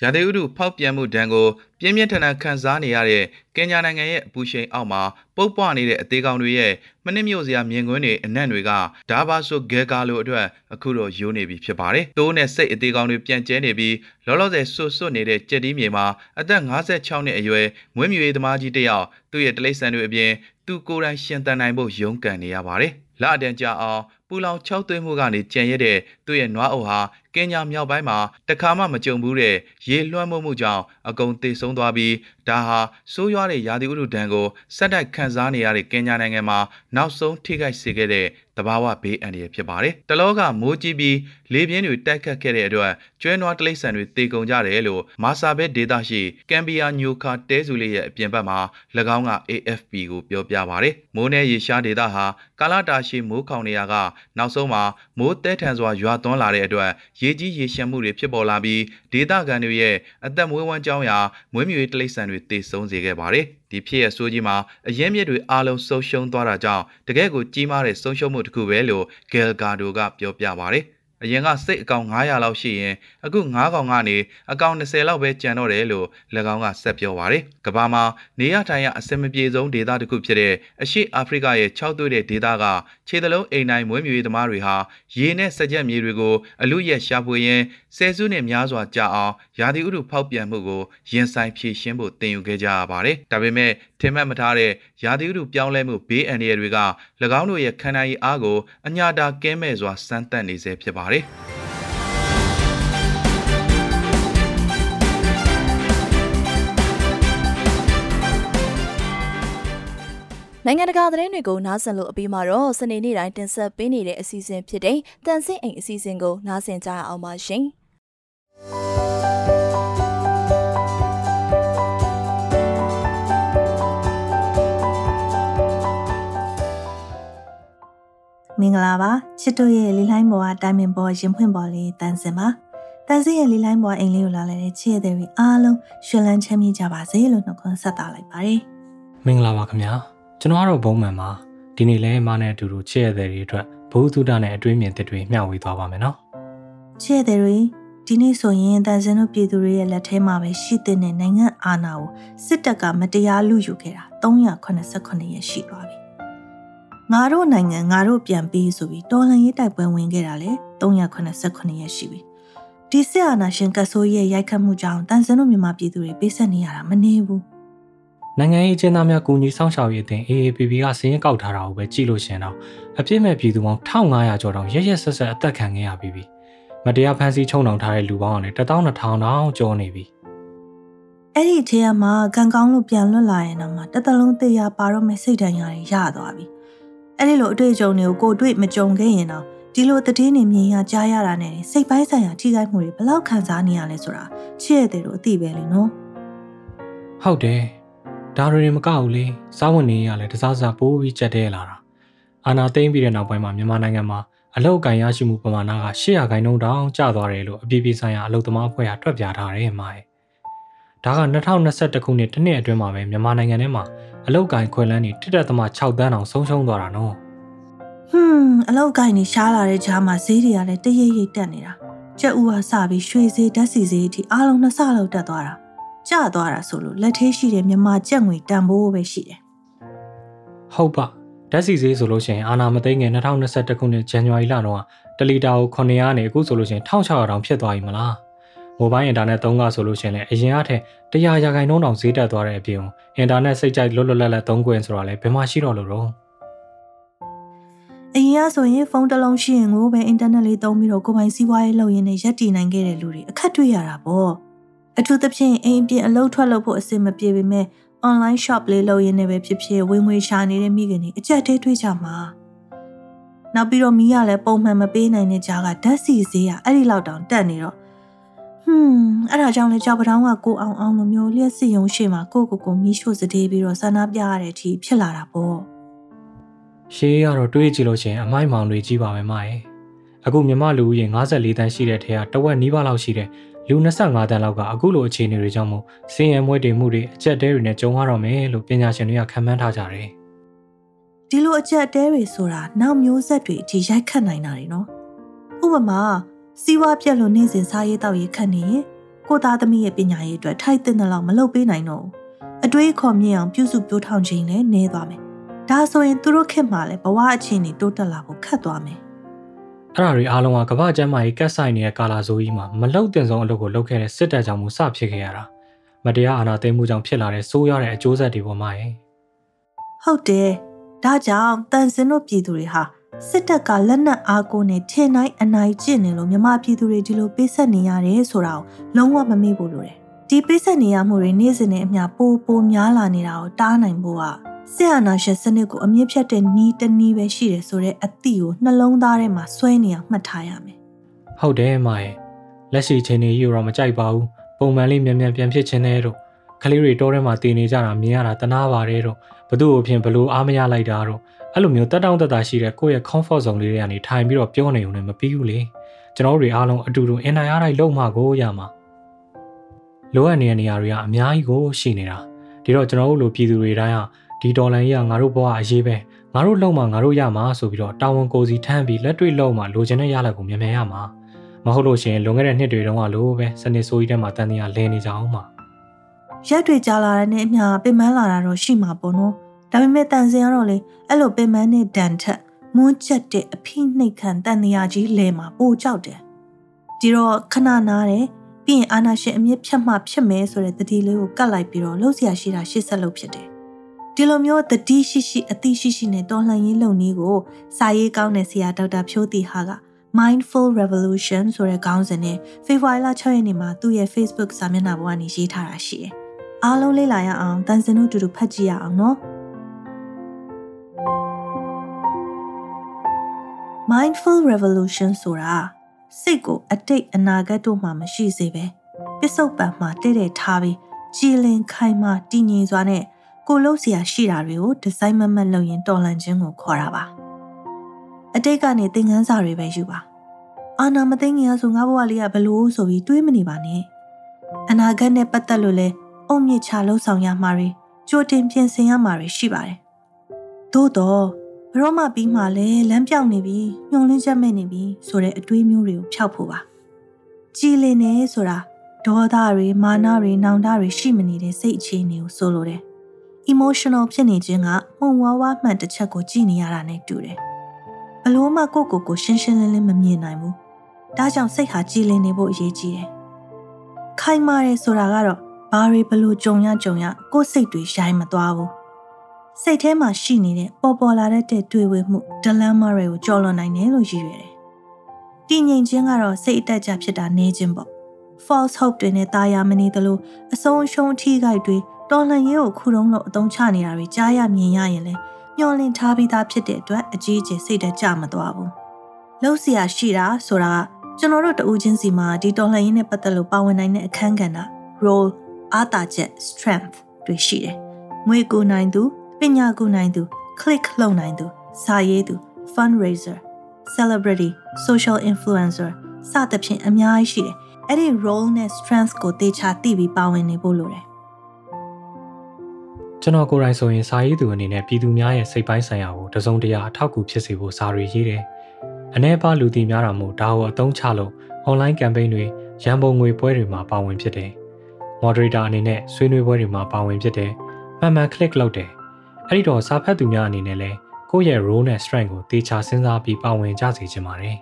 ရာသီဥတုဖောက်ပြန်မှုဒဏ်ကိုပြင်းပြင်းထန်ထန်ခံစားနေရတဲ့ကင်ညာနိုင်ငံရဲ့အပူရှိန်အောက်မှာပုတ်ပွားနေတဲ့အသေးကောင်တွေရဲ့မနစ်မြို့စရာမြင်ကွင်းတွေအနံ့တွေကဒါဘာဆိုဂဲကာလိုအတွက်အခုတော့ယိုးနေပြီဖြစ်ပါတယ်။တိုးနဲ့စိတ်အသေးကောင်တွေပြန်ကျဲနေပြီးလောလောဆယ်ဆွတ်ဆွတ်နေတဲ့ကြက်တီးမြေမှာအသက်56နှစ်အရွယ်မွေးမြူရေးသမားကြီးတစ်ယောက်သူ့ရဲ့တလိษံတွေအပြင်သူကိုယ်တိုင်ရှင်သန်နိုင်ဖို့ရုန်းကန်နေရပါတယ်။ လအတန်ကြာအောင်ပူလောင်၆သွင်းမှုကနေကြံရတဲ့သူ့ရဲ့နွားအုပ်ဟာ ကင်ညာမြောက်ပိုင်းမှာတခါမှမကြုံဘူးတဲ့ရေလွှမ်းမိုးမှုကြောင့်အကုန်သေဆုံးသွားပြီးဒါဟာဆိုးရွားတဲ့ရာသီဥတုဒဏ်ကိုဆက်တိုက်ခံစားနေရတဲ့ကင်ညာနိုင်ငံမှာနောက်ဆုံးထိခိုက်စေခဲ့တဲ့တဘာဝဘေးအန္တရာယ်ဖြစ်ပါတယ်။တလောကမိုးကြီးပြီးလေပြင်းတွေတိုက်ခတ်ခဲ့တဲ့အတွက်ကျွဲနွားတိရစ္ဆာန်တွေတေကုန်ကြတယ်လို့မာဆာဘက်ဒေတာရှိကမ်ဘီယာညိုခါတဲစုလေးရဲ့အပြင်ဘက်မှာ၎င်းက AFP ကိုပြောပြပါတယ်။မိုးနဲ့ရေရှားဒေတာဟာကာလာတာရှိမိုးခေါင်နေရကနောက်ဆုံးမှာမိုးတဲထန်စွာရွာသွန်းလာတဲ့အတွက်ရေကြီးရေရှမ်းမှုတွေဖြစ်ပေါ်လာပြီးဒေတာကန်တွေရဲ့အသက်မွေးဝမ်းကြောင်းရာမွေးမြူရေးတိရစ္ဆာန်တွေတေဆုံးစေခဲ့ပါတယ်။ဒီဖြစ်ရဆိုးကြီးမှာအရင်းမြစ်တွေအားလုံးဆုံးရှုံးသွားတာကြောင့်တကယ့်ကိုကြီးမားတဲ့ဆုံးရှုံးမှုတစ်ခုပဲလို့ဂယ်ဂါဒိုကပြောပြပါတယ်။ အရင်ကစိတ်အကောင်900လောက်ရှိရင်အခု9ကောင်ကနေအကောင်20လောက်ပဲကျန်တော့တယ်လို့၎င်းကဆက်ပြောပါတယ်။ကမ္ဘာမှာနေရထိုင်ရအစမပြေဆုံးဒေသတစ်ခုဖြစ်တဲ့အရှေ့အာဖရိကရဲ့၆သွေးတဲ့ဒေသကခြေသလုံးအိမ်တိုင်းမွေးမြူရေးသမားတွေဟာရေနဲ့စကြက်မြေတွေကိုအလူရက်ရှာဖွေရင်း ဆယ်စုနှစ်များစွာကြာအောင်ရာသီဥတုဖောက်ပြန်မှုကိုရင်ဆိုင်ဖြေရှင်းဖို့တင်ယူခဲ့ကြရပါတယ်။ဒါပေမဲ့ထင်မှတ်မထားတဲ့ရာသီဥတုပြောင်းလဲမှုဘေးအန္တရာယ်တွေက၎င်းတို့ရဲ့ခန္ဓာရည်အားကိုအညာတာကဲမဲ့စွာစမ်းသပ်နေစေဖြစ်ပါတယ်။နိုင်ငံတကာသတင်းတွေကိုနားဆင်လို့အပြီးမှာတော့စနေနေ့တိုင်းတင်ဆက်ပေးနေတဲ့အစီအစဉ်ဖြစ်တဲ့တန်ဆင့်အိမ်အစီအစဉ်ကိုနားဆင်ကြရအောင်ပါရှင်။ မင်္ဂလာပါချစ်တို့ရဲ့လေးလိုင်းပေါ်ကတိုင်ပင်ပေါ်ရင်ဖွင့်ပေါ်လေးတန်စင်ပါတန်စင်ရဲ့လေးလိုင်းပေါ်အိမ်လေးကိုလာလဲတဲ့ချစ်ရတဲ့တွေအားလုံးရွှင်လန်းချမ်းမြေ့ကြပါစေလို့နှုတ်ခွန်းဆက်တာလိုက်ပါတယ်မင်္ဂလာပါခင်ဗျာကျွန်တော်ကတော့ဘုံမှန်ပါဒီနေ့လဲမနဲ့အတူတူချစ်ရတဲ့တွေအတွက်ဘုသူဒ္ဒနဲ့အတွေးမြင်တဲ့တွေမျှဝေသွားပါမယ်နော်ချစ်ရတဲ့တွေ ဒီနေ့ဆိုရင်တန်စင်တို့ပြည်သူတွေရဲ့လက်ထဲမှာပဲရှိတဲ့နိုင်ငံအာဏာကိုစစ်တပ်ကမတရားလူယူခဲ့တာ389ရက်ရှိသွားပြီငါတို့နိုင်ငံငါတို့ပြန်ပြီးဆိုပြီးတော်လှန်ရေးတိုက်ပွဲဝင်ခဲ့တာလေ389ရက်ရှိပြီဒီစစ်အာဏာရှင်ကဆိုးရဲ့ရိုက်ခတ်မှုကြောင့်တန်စင်တို့မြန်မာပြည်သူတွေပေးဆက်နေရတာမနေဘူးနိုင်ငံရေးအကျဉ်းသားများကူညီဆောင်ရှောက်ရေးအသင်း AAPP ကစည်ရင်ကောက်ထားတာကိုပဲကြည့်လို့ရှင်တော့အပြစ်မဲ့ပြည်သူပေါင်း1500ကျော်တောင်ရရက်ဆက်ဆက်အသက်ခံခဲ့ရပြီးပြီ မတရားဖမ်းဆီးချုံနှောင်ထားတဲ့လူပေါင်းကလည်း12000တောင်ကျော်နေပြီအဲ့ဒီထဲမှာကံကောင်းလို့ပြန်လွတ်လာရင်တော့မှတစ်သက်လုံးတေးရပါတော့မဲ့စိတ်ဓာတ်ရရသွားပြီအဲ့ဒီလိုအတွေ့အကြုံတွေကိုကိုတွေ့မကြုံခဲ့ရင်တော့ဒီလိုတည်င်းနေမြင်ရကြားရတာနဲ့စိတ်ပိုင်းဆိုင်ရာထိခိုက်မှုတွေဘယ်လောက်ခံစားနေရလဲဆိုတာချစ်ရတဲ့တို့အသိပဲလေနော်ဟုတ်တယ်ဒါတွေမကဘူးလေစားဝင်နေရလဲတစားစားပိုးပြီးကြက်တဲလာတာအာနာသိမ့်ပြီးတဲ့နောက်ပိုင်းမှာမြန်မာနိုင်ငံမှာ အလောက်ကန်ရရှိမှုပမာဏက800ခိုင်နှုန်းတောင်ကျသွားတယ်လို့အပြည်ပြည်ဆိုင်ရာအလုပ်သမားအဖွဲ့ကတွက်ပြထားတယ်မှားဒါက2021ခုနှစ်တစ်နှစ်အတွင်းမှာပဲမြန်မာနိုင်ငံထဲမှာအလောက်ကန်ခွဲလန်းနေ1.6တန်းအောင်ဆုံးရှုံးသွားတာနော်ဟွန်းအလောက်ကိုင်းနေရှားလာတဲ့ကြားမှာဈေးတွေကလည်းတရိပ်ရိပ်တက်နေတာကြက်ဥဟာစပြီးရွှေဈေးဓာတ်စီဈေးအထိအားလုံးနှစ်ဆလောက်တက်သွားတာကျသွားတာဆိုလို့လက်သေးရှိတဲ့မြန်မာကြက်ငွေတန်ဖိုးပဲရှိတယ်ဟုတ်ပါ ဓာတ်စီဈေးဆိုလို့ရှိရင်အာနာမသိငယ်2021ခုနှစ်ဇန်နဝါရီလတော့တလီတာကို900နဲ့အခုဆိုလို့ရှိရင်1600တောင်ဖြစ်သွားပြီမလားမိုဘိုင်းအင်တာနက်သုံးကဆိုလို့ရှိရင်လည်းအရင်အထက်100ရာခိုင်နှုန်းတောင်ဈေးတက်သွားတဲ့အပြင်အင်တာနက်စိတ်ကြိုက်လွတ်လွတ်လပ်လပ်သုံးခွင့်ဆိုတာလည်းဘယ်မှရှိတော့လို့တော့အရင်ကဆိုရင်ဖုန်းတစ်လုံးရှိရင်ကိုပဲအင်တာနက်လေးသုံးပြီးတော့ကိုယ်ပိုင်စီးပွားရေးလုပ်ရင်းနဲ့ရက်တည်နိုင်ခဲ့တဲ့လူတွေအခက်တွေ့ရတာပေါ့အထူးသဖြင့်အိမ်အပြင်အလုပ်ထွက်လို့ဖို့အဆင်မပြေပေမဲ့ online shop လေးလုပ်ရင်းနဲ့ပဲဖြစ်ဖြစ်ဝင်ငွေရှာနေတဲ့မိခင်တွေအကြက်တဲတွေ့ကြမှာနောက်ပြီးတော့မီးကလည်းပုံမှန်မပေးနိုင်တဲ့ကြားကဓာတ်စီဈေးကအဲ့ဒီလောက်တောင်တက်နေတော့ဟွန်းအဲ့ဒါကြောင့်လေကြောက်ပတောင်းကကိုအောင်အောင်လိုမျိုးလျှက်စီယုံရှိမှာကိုကိုကိုမီးရှို့စတေးပြီးတော့ဆန္ဒပြရတဲ့အထိဖြစ်လာတာပေါ့ရှေးကတော့တွေးကြည့်လို့ရှိရင်အမိုက်မောင်တွေကြီးပါပဲမရဲ့အခုမြမလူဦးရေ54တန်းရှိတဲ့ထဲကတဝက်နီးပါးလောက်ရှိတဲ့ လူ25တန်းလောက်ကအခုလိုအခြေအနေတွေကြောင့်မို့စင်ရမွေးတွေမှုတွေအကျက်တဲတွေနဲ့ကြုံရတော့မယ်လို့ပညာရှင်တွေကခန့်မှန်းထားကြတယ်ဒီလိုအကြက်တဲတွေဆိုတာနောက်မျိုးဆက်တွေအထိရိုက်ခတ်နိုင်တာတွေနော်ဥပမာစီးပွားပြက်လို့နေစဉ်စားရေးတောက်ရေးခတ်နေရင်ကိုသားသမီးရဲ့ပညာရေးအတွက်ထိုက်တဲ့လောက်မလုပ်ပေးနိုင်တော့ဘူးအတွေးခေါ်မြင့်အောင်ပြုစုပြောထောင်ခြင်းလည်းနည်းသွားမယ်ဒါဆိုရင်သူတို့ခေတ်မှာလည်းဘဝအခြေအနေတိုးတက်လာဖို့ခက်သွားမယ် အဲ့ဒါတွေအားလုံးကကမ္ဘာ့ကျန်းမာရေးကက်ဆိုင်နေတဲ့ကာလာဆိုကြီးမှာမလုံတင်ဆုံးအလုပ်ကိုလုပ်ခဲ့တဲ့စစ်တပ်ကြောင့်မို့စဖြစ်ခဲ့ရတာမတရားအာဏာသိမ်းမှုကြောင့်ဖြစ်လာတဲ့ဆိုးရတဲ့အကျိုးဆက်တွေပေါ်မှာရဲ့ဟဟုတ်တယ်ဒါကြောင့်တန်စင်တို့ပြည်သူတွေဟာစစ်တပ်ကလက်နက်အားကိုနဲ့ထင်တိုင်းအနိုင်ကျင့်နေလို့မြမပြည်သူတွေဒီလိုပေးဆက်နေရတယ်ဆိုတာကိုလုံးဝမမေ့ဖို့လိုတယ်ဒီပေးဆက်နေရမှုတွေနေ့စဉ်နဲ့အမျှပိုပိုများလာနေတာကိုတားနိုင်ဖို့က ဆရာနာရှင်စနစ်ကိုအမြင့်ဖြတ်တဲ့နီးတနည်းပဲရှိတယ်ဆိုတဲ့အသည့်ကိုနှလုံးသားထဲမှာဆွဲနေအောင်မှတ်ထားရမယ်ဟုတ်တယ်မရဲ့လက်ရှိချိန်တွေယူတော့မကြိုက်ပါဘူးပုံမှန်လေးမြန်မြန်ပြန်ဖြစ်ခြင်းနဲ့တော့ကလေးတွေတောထဲမှာတည်နေကြတာမြင်ရတာတနာပါတယ်တော့ဘသူ့ကိုဖြင့်ဘလို့အားမရလိုက်တာတော့အဲ့လိုမျိုးတက်တောင့်တက်တာရှိတဲ့ကိုယ့်ရဲ့ comfort zone လေးတွေကနေထိုင်ပြီးတော့ပြောနေုံနဲ့မပြီးဘူးလေကျွန်တော်တို့တွေအားလုံးအတူတူအင်နိုင်အားလိုက်လုံမှကိုရမှာလိုအပ်နေတဲ့နေရာတွေကအများကြီးကိုရှိနေတာဒီတော့ကျွန်တော်တို့လိုပြည်သူတွေတိုင်းက ဒီဒေါ်လာကြီးကငါတို့ဘဝအရေးပဲငါတို့လုံမှငါတို့ရမှာဆိုပြီးတော့တာဝန်ကိုစီထမ်းပြီးလက်တွေ့လုံမှလိုချင်တဲ့ရလဒ်ကိုမြန်မြန်ရမှာမဟုတ်လို့ရှိရင်လွန်ခဲ့တဲ့နှစ်တွေတုန်းကလိုပဲစနေဆိုးကြီးထဲမှာတန်တရားလဲနေကြအောင်ပါရက်တွေကြာလာတဲ့နဲ့အမျှပင်ပန်းလာတာတော့ရှိမှာပေါ့နော်ဒါပေမဲ့တန်စင်ကတော့လေအဲ့လိုပင်ပန်းတဲ့ဒဏ်ထက်မွန်းချက်တဲ့အဖိနှိတ်ခံတန်တရားကြီးလဲမှာပိုကြောက်တယ်ဒီတော့ခဏနားတယ်ပြီးရင်အာနာရှင်အမြင့်ဖြတ်မှဖြစ်မယ်ဆိုတဲ့တတိလေးကိုကတ်လိုက်ပြီးတော့လှုပ်ရှားရှိတာရှေ့ဆက်လုပ်ဖြစ်တယ် ဒီလိုမျိုးတတိရှိရှိအသိရှိရှိနဲ့တော်လှန်ရေးလုပ်နည်းကိုစာရေးကောင်းတဲ့ဆရာဒေါက်တာဖြိုးတီဟာက Mindful Revolution ဆိုတဲ့ခေါင်းစဉ်နဲ့ဖေဖော်ဝါရီလ6ရက်နေ့မှာသူ့ရဲ့ Facebook စာမျက်နှာပေါ်ကနေရေးထားတာရှိတယ်။အားလုံးလေ့လာရအောင်တန်စင်တို့တူတူဖတ်ကြည့်ရအောင်နော်။ Mindful Revolution ဆိုတာစိတ်ကိုအတိတ်အနာဂတ်တို့မှမရှိစေပဲပစ္စုပန်မှာတည့်တည့်ထားပြီးကြည်လင်ခိုင်မာတည်ငြိမ်စွာနဲ့ ကိုလို့စရာရှိတာတွေကိုဒီဇိုင်းမမတ်လုပ်ရင်တော်လန်ခြင်းကိုခေါ်တာပါအတိတ်ကနေသင်ခန်းစာတွေပဲယူပါအာနာမသိငင်ရဆိုငါဘဝလေးကဘလို့ဆိုပြီးတွေးမနေပါနဲ့အနာဂတ်နဲ့ပတ်သက်လို့လဲအုံမြင့်ချလှုပ်ဆောင်ရမှာတွေကြိုတင်ပြင်ဆင်ရမှာတွေရှိပါတယ်သို့တော့ဘရောမပြီးမှလဲလမ်းပြောင်းနေပြီညှုံလင်းချက်မဲ့နေပြီဆိုတဲ့အတွေးမျိုးတွေကိုဖျောက်ဖို့ပါကြည်လင်နေဆိုတာဒေါသတွေမာနတွေနောင်တတွေရှိမနေတဲ့စိတ်အခြေအနေကိုဆိုလိုတယ် emotional ဖြစ်နေခြင်းကမှုံဝါးဝါမှန်တစ်ချက်ကိုကြည့်နေရတာနဲ့တူတယ်။ဘလို့မှကိုယ့်ကိုယ်ကိုရှင်းရှင်းလင်းလင်းမမြင်နိုင်ဘူး။ဒါကြောင့်စိတ်ဟာကြည်လင်နေဖို့အရေးကြီးတယ်။ခိုင်မာတယ်ဆိုတာကတော့ဘာတွေဘလို့ကြုံရကြုံရကိုယ့်စိတ်တွေရိုင်းမသွားဘူး။စိတ်ထဲမှာရှိနေတဲ့ပေါ်ပေါ်လာတဲ့တွေ့ဝေမှု dilemma တွေကိုကြော်လွန်နိုင်တယ်လို့ရည်ရွယ်တယ်။တည်ငြိမ်ခြင်းကတော့စိတ်အတက်ကြဖြစ်တာနေခြင်းပေါ့။ false hope တွေနဲ့တာယာမနေသလိုအဆုံးရှုံးအထီးကိုက်တွေ တော်လှန်ရေးကိုခုတုံးလို့အသုံးချနေတာတွေကြားရမြင်ရရင်လည်းမျောလင့်ထားပြီးသားဖြစ်တဲ့အတွက်အကြီးအကျယ်စိတ်တကြမသွားဘူး။လှုပ်เสียရှိတာဆိုတာကကျွန်တော်တို့တဦးချင်းစီမှာဒီတော်လှန်ရေးနဲ့ပတ်သက်လို့ပါဝင်နိုင်တဲ့အခန်းကဏ္ဍ role အားတာချက် strength တွေရှိတယ်။ငွေကူနိုင်သူပညာကူနိုင်သူ click လုပ်နိုင်သူစာရေးသူ fundraiser celebrity social influencer စသဖြင့်အများကြီးရှိတယ်။အဲ့ဒီ role နဲ့ strength ကိုတေချာသိပြီးပါဝင်နေဖို့လိုတယ် ကျွန်တော်ကိုယ်တိုင်ဆိုရင်စာရေးသူအနေနဲ့ပြည်သူများရဲ့စိတ်ပိုင်းဆိုင်ရာကိုတစုံတရာအထောက်အကူဖြစ်စေဖို့စာတွေရေးတယ်။အ ਨੇ ပါလူသိများတာမို့ဒါကိုအသုံးချလို့ online campaign တွေရန်ပုံငွေပွဲတွေမှာပါဝင်ဖြစ်တယ်။ moderator အနေနဲ့ဆွေးနွေးပွဲတွေမှာပါဝင်ဖြစ်တယ်။မှန်မှန် click လုပ်တယ်။အဲ့ဒီတော့စာဖတ်သူများအနေနဲ့လည်းကိုယ့်ရဲ့ role နဲ့ strength ကိုတေချာစဉ်းစားပြီးပါဝင်ကြစေချင်ပါတယ်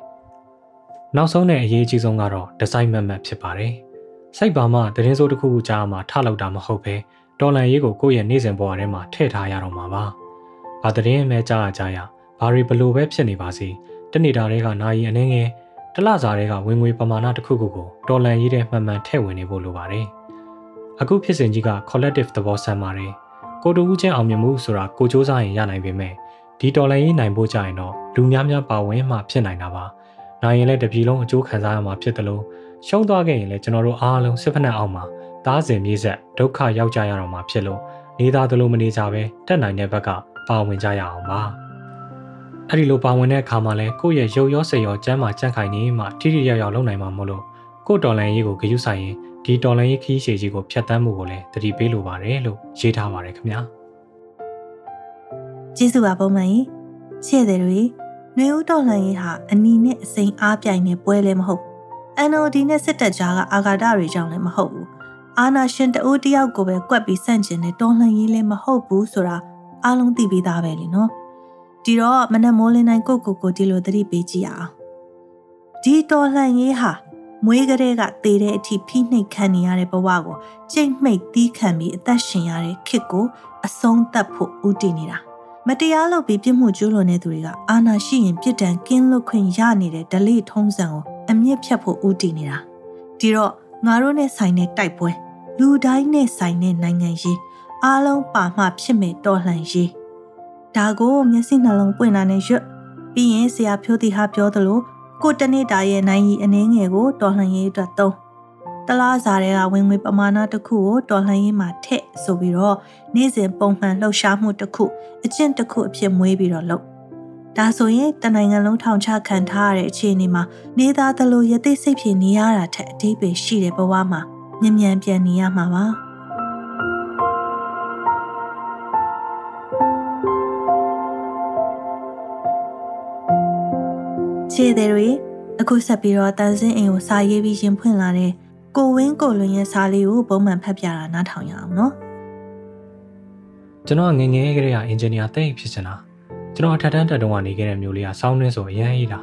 ။နောက်ဆုံးနဲ့အရေးကြီးဆုံးကတော့ design မှတ်မှတ်ဖြစ်ပါတယ်။စိတ်ပါမှသတင်းစိုးတစ်ခုခုကြားမှာထလောက်တာမဟုတ်ဘဲ တော်လန်ရေးကိုကိုယ့်ရဲ့နေ့စဉ်ဘဝထဲမှာထည့်ထားရတော့မှာပါ။ဘာသတင်းမဲကြားကြရဘာတွေဘလို့ပဲဖြစ်နေပါစေတနေတာတွေကနာယီအနေငယ်တလစာတွေကဝင်ငွေပမာဏတစ်ခုခုကိုတော်လန်ရေးတဲ့မှန်မှန်ထည့်ဝင်နေဖို့လိုပါတယ်။အခုဖြစ်စဉ်ကြီးက collective သဘောဆန်ပါတယ်။ကိုတူဦးချင်းအောင်မြင်မှုဆိုတာကိုစူးစမ်းရင်ရနိုင်ပေမဲ့ဒီတော်လန်ရေးနိုင်ဖို့ကြရင်တော့လူများများပါဝင်မှဖြစ်နိုင်တာပါ။နိုင်ရင်လည်းတပြည်လုံးအကျိုးခံစားရမှာဖြစ်တယ်လို့ ရှုံးသွားခဲ့ရင်လည်းကျွန်တော်တို့အားလုံးစစ်ဖက်နှက်အောင်မှာသားစဉ်မြေးဆက်ဒုက္ခရောက်ကြရတော့မှာဖြစ်လို့နေသားသလိုမနေကြပဲတက်နိုင်တဲ့ဘက်ကပါဝင်ကြရအောင်ပါအဲ့ဒီလိုပါဝင်တဲ့အခါမှာလဲကိုယ့်ရဲ့ရုပ်ရောစိတ်ရောကျမ်းမာကြန့်ခိုင်နေမှထိထိရောက်ရောက်လုပ်နိုင်မှာမို့လို့ကိုတော်လန်ရေးကိုဂရုစိုက်ရင်ဒီတော်လန်ရေးခီးရှည်ကြီးကိုဖျက်ဆီးမှုကိုလည်းတတိပေးလိုပါတယ်လို့ရေးထားပါတယ်ခင်ဗျာကျေးဇူးပါပုံမှန်ကြီးရှေ့တဲ့တွေနှွေဦးတော်လန်ရေးဟာအနီနဲ့အစိမ်းအားပြိုင်နေပွဲလည်းမဟုတ် NOD နဲ့စစ်တပ်ကြားကအာဃာတတွေကြောင့်လည်းမဟုတ်ဘူးအာနာရှင်တဦးတယောက်ကိုပဲကွက်ပြီးဆန့်ကျင်တဲ့တော်လှန်ရေးလည်းမဟုတ်ဘူးဆိုတာအားလုံးသိပြီးသားပဲလीနော်ဒီတော့မနက်မိုးလင်းတိုင်းကိုကိုကိုဒီလိုသတိပေးကြည့်အောင်ဒီတော်လှန်ရေးဟာမွေးကလေးကတေတဲ့အထိဖိနှိပ်ခံနေရတဲ့ဘဝကိုကြိတ်မိတ်တီးခံပြီးအသက်ရှင်ရတဲ့ခစ်ကိုအဆုံးသတ်ဖို့ဥတည်နေတာမတရားလုပ်ပြီးပြစ်မှုကျူးလွန်တဲ့သူတွေကအာဏာရှိရင်ပြစ်ဒဏ်ကင်းလွတ်ခွင့်ရနေတဲ့ဒလိထုံးစံကို အမြင့်ဖြတ်ဖို့ဦးတည်နေတာဒီတော့ငါတို့နဲ့ဆိုင်တဲ့တိုက်ပွဲလူတိုင်းနဲ့ဆိုင်တဲ့နိုင်ငံရေးအားလုံးပါမှဖြစ်မဲ့တော်လှန်ရေးဒါကိုမျက်စိနှလုံးပွင့်လာနေရွတ်ပြီးရင်ဆရာဖြိုးတီဟာပြောသလိုကိုတနေ့တာရဲ့နိုင်ကြီးအနေငယ်ကိုတော်လှန်ရေးအတွက်သုံးတလားစားတဲ့ကဝင်ငွေပမာဏတစ်ခုကိုတော်လှန်ရေးမှာထည့်ဆိုပြီးတော့နေ့စဉ်ပုံမှန်လှုပ်ရှားမှုတစ်ခုအကျင့်တစ်ခုအဖြစ်မွေးပြီးတော့လုပ် ဒါဆိုရင်တနိုင်ငံလုံးထောင်ချခံထားရတဲ့အခြေအနေမှာနေသားသလိုရသိစိတ်ဖြစ်နေရတာထက်အသေးပဲရှိတဲ့ဘဝမှာမြ мян ပြန်နေရမှာပါခြေသည်တွေအခုဆက်ပြီးတော့တန်စင်းအိမ်ကိုစာရေးပြီးရင်ဖွင့်လာတဲ့ကိုဝင်းကိုလွင်ရဲ့စာလေးကိုပုံမှန်ဖတ်ပြတာနားထောင်ရအောင်နော်ကျွန်တော်ငငယ်ကလေးကအင်ဂျင်နီယာတိတ်ဖြစ်ချင်တာ ကျွန်တော်အထက်တန်းတက်တုန်းကနေခဲ့တဲ့မျိုးလေးကစောင်းနှင်းဆိုအရန်ကြီးတာ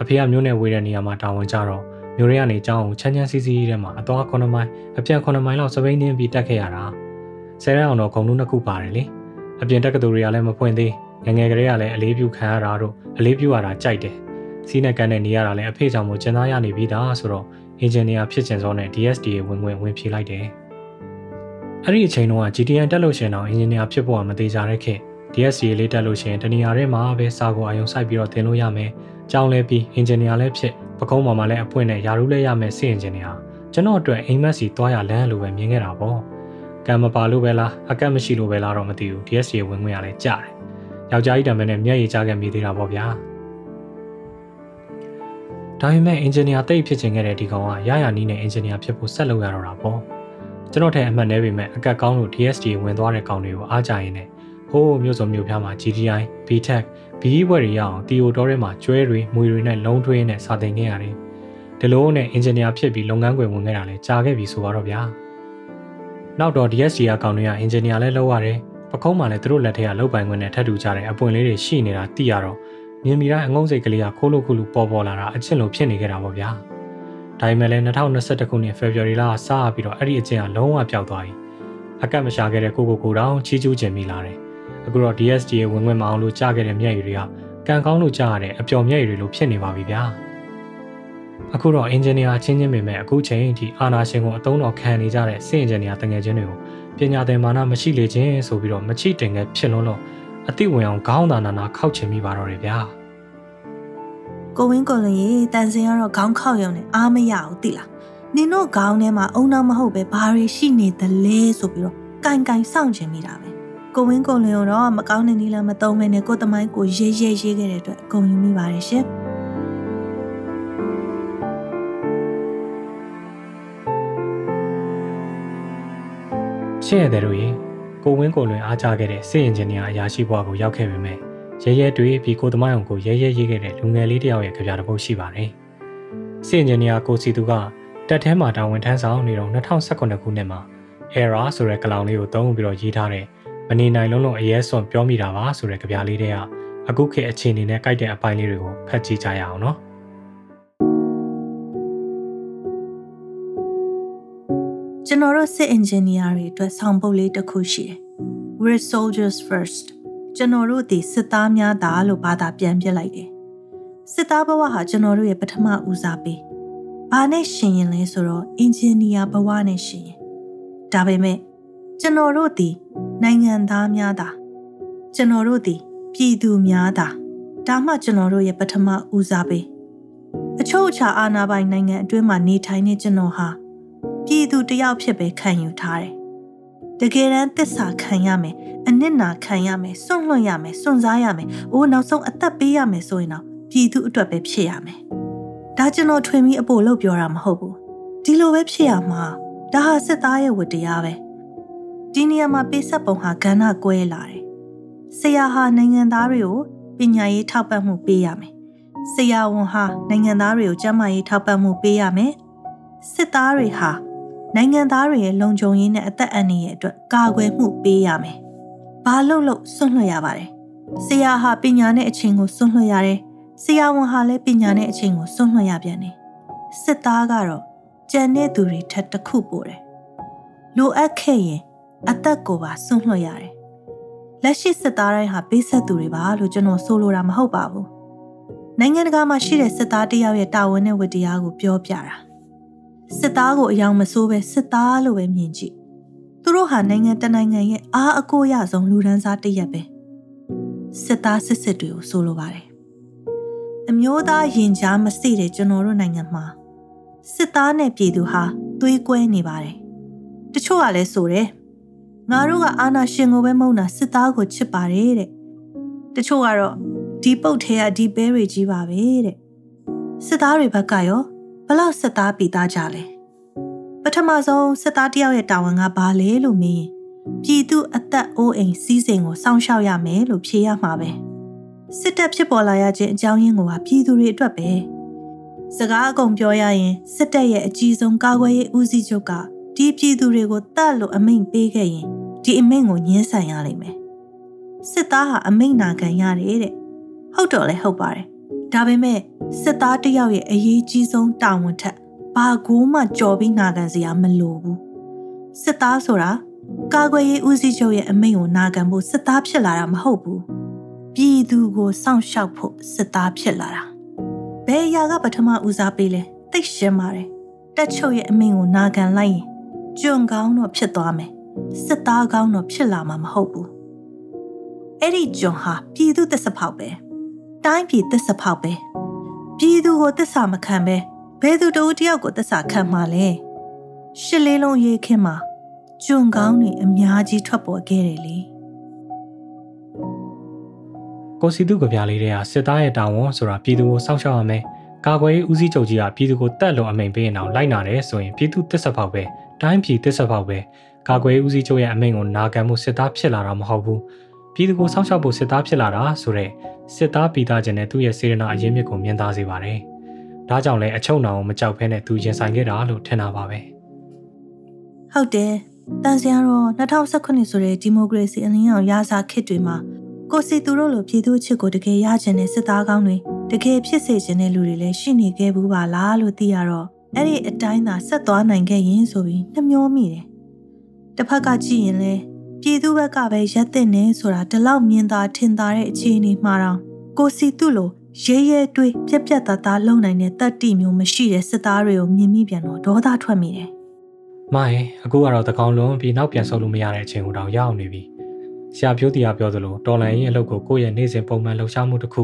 အဖေကမျိုးနဲ့ဝေးတဲ့နေရာမှာတာဝန်ကြတော့မျိုးရဲကနေကျောင်းကိုချမ်းချမ်းစီးစီးထဲမှာအသွား9မိုင်အပြန်9မိုင်လောက်စပိန်တင်းပြီးတက်ခဲ့ရတာဆယ်ရအောင်တော့ဂုံလုံးနှစ်ခုပါတယ်လေအပြင်တက်ကတူတွေကလည်းမဖွင့်သေးငငယ်ကလေးကလည်းအလေးပြုခံရတာတို့အလေးပြုရတာကြိုက်တယ်စီးနဲ့ကန်နဲ့နေရတာလည်းအဖေကြောင့်မို့ကျန်သားရနေပြီးသားဆိုတော့အင်ဂျင်နီယာဖြစ်ချင်စောနဲ့ DSDA ဝင်ဝင်ဝင်ဖြေလိုက်တယ်အဲ့ဒီအချိန်တုန်းက GTN တက်လို့ရှင်တော့အင်ဂျင်နီယာဖြစ်ဖို့ကမသေးကြတဲ့ခေတ် DSDA လေးတက်လို့ရှင်တနေရာထဲမှာပဲစာကိုအယုံစိုက်ပြီးတော့သင်လို့ရမယ်။ကြောင်းလဲပြီးအင်ဂျင်နီယာလည်းဖြစ်ပကုံးပေါ်မှာလည်းအပွင့်နဲ့ယာရုလည်းရမယ်စစ်အင်ဂျင်နီယာကျွန်တော်အတွက်အိမ်မက်စီသွားရလမ်းလို့ပဲမြင်ခဲ့တာပေါ့။ကံမပါလို့ပဲလားအကက်မရှိလို့ပဲလားတော့မသိဘူး DSDA ဝင်ခွင့်ရလဲကြားတယ်။ယောက်ျားကြီးတံပဲနဲ့မျက်ရည်ကျခဲ့မိသေးတာပေါ့ဗျာ။ဒါပေမဲ့အင်ဂျင်နီယာတိတ်ဖြစ်ချင်ခဲ့တဲ့ဒီကောင်ကရရနီးနဲ့အင်ဂျင်နီယာဖြစ်ဖို့ဆက်လုပ်ရတော့တာပေါ့။ကျွန်တော်ထဲအမှတ်နေပေမဲ့အကက်ကောင်းလို့ DSDA ဝင်သွားတဲ့ကောင်တွေကိုအားကြရင်နဲ့ ဟိုးမြို့စုံမြို့ဖျားမှာ GTI, BTech, BE ဘွဲတွေရအောင်တီယိုတော်ထဲမှာကျွဲတွေ၊မွေတွေနဲ့လုံးထွေးနဲ့စာသင်ခဲ့ရတယ်။ဒီလိုနဲ့အင်ဂျင်နီယာဖြစ်ပြီးလုပ်ငန်းခွင်ဝင်ခဲ့တာလဲကြာခဲ့ပြီဆိုတော့ဗျာ။နောက်တော့ DSD အကောင်တွေကအင်ဂျင်နီယာလဲလုပ်ရတယ်။ပကုံးမှလည်းသူတို့လက်ထက်ကလုပ်ပိုင်ခွင့်နဲ့ထပ်တူကြတဲ့အပွင့်လေးတွေရှိနေတာသိရတော့မြင်မိတိုင်းအငုံစိတ်ကလေးကခိုးလို့ခုလို့ပေါ်ပေါ်လာတာအချစ်လို့ဖြစ်နေခဲ့တာပေါ့ဗျာ။ဒါပေမဲ့လည်း2021ခုနှစ် February လကစပြီးတော့အဲ့ဒီအကျင့်ကလုံးဝပျောက်သွားပြီ။အကတ်မရှာခဲ့တဲ့ကိုကိုကိုတောင်ချီးကျူးခြင်းမိလာတယ်။ အခုတော့ DSD ရဲ့ဝင်ဝင်မအောင်လို့ကြားခဲ့တဲ့မျက်ရည်တွေကကံကောင်းလို့ကြားရတဲ့အပျော်မျက်ရည်တွေလိုဖြစ်နေပါပြီဗျာ။အခုတော့အင်ဂျင်နီယာချင်းချင်းပေမဲ့အခုချိန်အထိအာနာရှင်ကိုအသုံးတော်ခံနေကြတဲ့စစ်အင်ဂျင်နီယာတငယ်ချင်းတွေကိုပညာသင်မာနမရှိလေခြင်းဆိုပြီးတော့မချိတင်ခဲ့ဖြစ်လုံးလို့အသိဝင်အောင်ခေါင်းသာနာနာခောက်ချင်မိပါတော့တယ်ဗျာကိုဝင်းကိုလည်းရေတန်စင်ကတော့ခေါင်းခောက်ရုံနဲ့အားမရဘူးတိလားနင်တို့ခေါင်းထဲမှာအုံနောက်မဟုတ်ပဲဘာတွေရှိနေသလဲဆိုပြီးတော့ကင်ကင်စောင့်ချင်မိတာပဲ ကိုဝင်းကိုလည်းတော့မကောင်းတဲ့နည်းလမ်းမသုံးမဲနဲ့ကိုတမိုင်းကိုရေးရေးရေးခဲ့တဲ့အတွက်အကုန်ယူမိပါတယ်ရှင်ရှင်းရတယ်တို့ရေကိုဝင်းကိုလွင်အားကြခဲ့တဲ့စစ်အင်ဂျင်နီယာအရာရှိဘွားကိုရောက်ခဲ့ပေမဲ့ရဲရဲတွေးပြီးကိုသမိုင်းအောင်ကိုရဲရဲရေးခဲ့တဲ့လူငယ်လေးတစ်ယောက်ရဲ့ကြပြတစ်ပုဒ်ရှိပါတယ်။စစ်အင်ဂျင်နီယာကိုစီသူကတက်ထဲမှာတာဝန်ထမ်းဆောင်နေတော့2019ခုနှစ်မှာ error ဆိုတဲ့ကလောင်လေးကိုသုံးပြီးတော့ရေးထားတဲ့ မနေနိုင်လုံးလုံးအရေးစွန်ပြောမိတာပါဆိုတဲ့ကြပြလေးတွေကအခုခေတ်အခြေအနေနဲ့ကြိုက်တဲ့အပိုင်းလေးတွေကိုဖတ်ကြည့်ကြရအောင်နော်။ကျွန်တော်တို့စစ်အင်ဂျင်နီယာတွေအတွက်ဆောင်ပုဒ်လေးတစ်ခုရှိတယ်။ We're soldiers first ကျွန်တော်တို့ဒီစစ်သားများသာလို့ဘာသာပြန်ပြလိုက်တယ်။စစ်သားဘဝဟာကျွန်တော်တို့ရဲ့ပထမဦးစားပေး။ဘာနဲ့ရှင်ရင်လဲဆိုတော့အင်ဂျင်နီယာဘဝနဲ့ရှင်ရင်။ဒါပေမဲ့ ကျွန်တော်တို့ဒီနိုင်ငံသားများသာကျွန်တော်တို့ဒီပြည်သူများသာဒါမှကျွန်တော်တို့ရဲ့ပထမဦးစားပေး။အချို့အခြားအာဏာပိုင်နိုင်ငံအတွင်းမှာနေထိုင်နေကျွန်တော်ဟာပြည်သူတယောက်ဖြစ်ပဲခံယူထားတယ်။တကယ်တမ်းသစ္စာခံရမယ်အနစ်နာခံရမယ်စွန့်လွတ်ရမယ်စွန့်စားရမယ်အိုးနောက်ဆုံးအသက်ပေးရမယ်ဆိုရင်တော့ပြည်သူအတွက်ပဲဖြစ်ရမယ်ဒါကျွန်တော်ထွင်ပြီးအဖို့လို့ပြောတာမဟုတ်ဘူးဒီလိုပဲဖြစ်ရမှာဒါဟာစစ်သားရဲ့ဝတ္တရားပဲ ဒီနေရာမှာပေးဆက်ပုံဟာကဏ္ဍကွဲလာတယ်ဆရာဟာနိုင်ငံသားတွေကိုပညာရေးထောက်ပံ့မှုပေးရမယ်ဆရာဝန်ဟာနိုင်ငံသားတွေကိုကျန်းမာရေးထောက်ပံ့မှုပေးရမယ်စစ်သားတွေဟာနိုင်ငံသားတွေရဲ့လုံခြုံရေးနဲ့အသက်အန္တရာယ်အတွက်ကာကွယ်မှုပေးရမယ်ဘာလို့လို့စွန့်လွှတ်ရပါတယ်ဆရာဟာပညာနဲ့အချိန်ကိုစွန့်လွှတ်ရတယ်ဆရာဝန်ဟာလည်းပညာနဲ့အချိန်ကိုစွန့်လွှတ်ရပြန်တယ်စစ်သားကတော့ကြံတဲ့သူတွေထက်တစ်ခုပိုတယ်လိုအပ်ခဲ့ရင် အသက်ကိုပါစွန့်လွှတ်ရတယ်လက်ရှိစစ်သားတိုင်းဟာပေးဆက်သူတွေပါလို့ကျွန်တော်ဆိုလိုတာမဟုတ်ပါဘူးနိုင်ငံတကာမှာရှိတဲ့စစ်သားတယောက်ရဲ့တာဝန်နဲ့ဝတ္တရားကိုပြောပြတာစစ်သားကိုအယောင်မဆိုးပဲစစ်သားလို့ပဲမြင်ကြည့်သူတို့ဟာနိုင်ငံတနိုင်ငံရဲ့အားအကိုရဆုံးလူဒန်းစားတရက်ပဲစစ်သားစစ်စစ်တွေကိုဆိုလိုပါတယ်အမျိုးသားရင်ကြားမစိတဲ့ကျွန်တော်တို့နိုင်ငံမှာစစ်သားနဲ့ပြည်သူဟာသွေးကွဲနေပါတယ်တချို့ကလည်းဆိုတယ် ငါတို့ကအာနာရှင်ကိုပဲမုန်းတာစစ်သားကိုချစ်ပါတယ်တဲ့တချို့ကတော့ဒီပုတ်ထဲကဒီဘဲတွေကြီးပါပဲတဲ့စစ်သားတွေဘက်ကရောဘလောက်စစ်သားပြီးသားကြလဲပထမဆုံးစစ်သားတယောက်ရဲ့တာဝန်ကဘာလဲလို့မေးရင်ပြည်သူအသက်အိုးအိမ်စီးစိမ်ကိုစောင့်ရှောက်ရမယ်လို့ဖြေရမှာပဲစစ်တပ်ဖြစ်ပေါ်လာရခြင်းအကြောင်းရင်းကိုဟာပြည်သူတွေအတွက်ပဲစကားအကုန်ပြောရရင်စစ်တပ်ရဲ့အကြီးဆုံးကာကွယ်ရေးဦးစီးချုပ်က ဒီပြည်သူတွေကိုတတ်လို့အမိန့်ပေးခဲ့ရင်ဒီအမိန့်ကိုညှင်းဆန်ရလိမ့်မယ်စစ်သားဟာအမိန့်နာခံရတယ်တဲ့ဟုတ်တော့လဲဟုတ်ပါတယ်ဒါပေမဲ့စစ်သားတယောက်ရဲ့အရေးကြီးဆုံးတာဝန်ထက်ဘာကိုမှကြော်ပြီးနာခံစရာမလိုဘူးစစ်သားဆိုတာကာကွယ်ရေးဦးစီးချုပ်ရဲ့အမိန့်ကိုနာခံဖို့စစ်သားဖြစ်လာတာမဟုတ်ဘူးပြည်သူကိုစောင့်ရှောက်ဖို့စစ်သားဖြစ်လာတာဘယ်အရာကပထမဦးစားပေးလဲသိရှင်းပါတယ်တက်ချုပ်ရဲ့အမိန့်ကိုနာခံလိုက်ရင် ကျွန်ကောင်းတော့ဖြစ်သွားမယ်စစ်သားကောင်းတော့ဖြစ်လာမှာမဟုတ်ဘူးအဲ့ဒီကျွန်ဟာပြည်သူသစ္စာဖောက်ပဲတိုင်းပြည်သစ္စာဖောက်ပဲပြည်သူကိုသစ္စာမခံပဲဘယ်သူတဦးတယောက်ကိုသစ္စာခံမှာလဲရှစ်လေးလုံးရေးခင်းမှာကျွန်ကောင်းတွေအများကြီးထွက်ပေါ်ခဲ့တယ်လေကိုစီသူကပြလေးတွေကစစ်သားရဲ့တာဝန်ဆိုတာပြည်သူကိုစောင့်ရှောက်ရမယ် ကာကွယ်ရေးဦးစီးချုပ်ကြီးကပြည်သူကိုတတ်လို့အမိန်ပေးရင်တော့လိုက်နာတယ်ဆိုရင်ပြည်သူသစ္စာဖောက်ပဲတိုင်းပြည်သစ္စာဖောက်ပဲကာကွယ်ရေးဦးစီးချုပ်ရဲ့အမိန့်ကိုနာခံမှုစစ်သားဖြစ်လာတာမဟုတ်ဘူးပြည်သူကိုစောင့်ရှောက်ဖို့စစ်သားဖြစ်လာတာဆိုတော့စစ်သားပြည်သားခြင်းနဲ့သူ့ရဲ့စေရနာအရင်းမြစ်ကိုမြင်သားစေပါတယ်ဒါကြောင့်လည်းအချုံနောင်ကိုမကြောက်ဖဲနဲ့သူရင်ဆိုင်ခဲ့တာလို့ထင်တာပါပဲဟုတ်တယ်တန်စရာတော့2019ဆိုတဲ့ဒီမိုကရေစီအလင်းရောင်ရာစာခေတ်တွေမှာကိုစီသူတို့လိုပြည်သူ့ချစ်ကိုတကယ်ရချင်တဲ့စစ်သားကောင်းတွေ တကယ်ဖြစ်စေချင်တဲ့လူတွေလည်းရှိနေခဲ့ဘူးပါလားလို့သိရတော့အဲ့ဒီအတိုင်းသာဆက်သွားနိုင်ခဲ့ရင်ဆိုပြီးနှမျောမိတယ်တစ်ဖက်ကကြည့်ရင်လည်းပြည်သူဘက်ကပဲရက်တဲ့နေဆိုတာဒီလောက်မြင်သာထင်သာတဲ့အခြေအနေမှာတော့ကိုစီသူ့လိုရဲရဲတွေးပြက်ပြက်သားသားလုံနိုင်တဲ့တတ်တိမျိုးမရှိတဲ့စစ်သားတွေကိုမြင်မိပြန်တော့ဒေါသထွက်မိတယ်။မိုင်းအခုကတော့တကောင်လုံးပြီးနောက်ပြန်ဆုပ်လို့မရတဲ့အချိန်ကိုတော့ရောက်နေပြီ။ဆရာပြောတရားပြောသလိုတော်လန်ရဲ့အလုပ်ကိုကိုယ့်ရဲ့နေ့စဉ်ပုံမှန်လှုပ်ရှားမှုတစ်ခု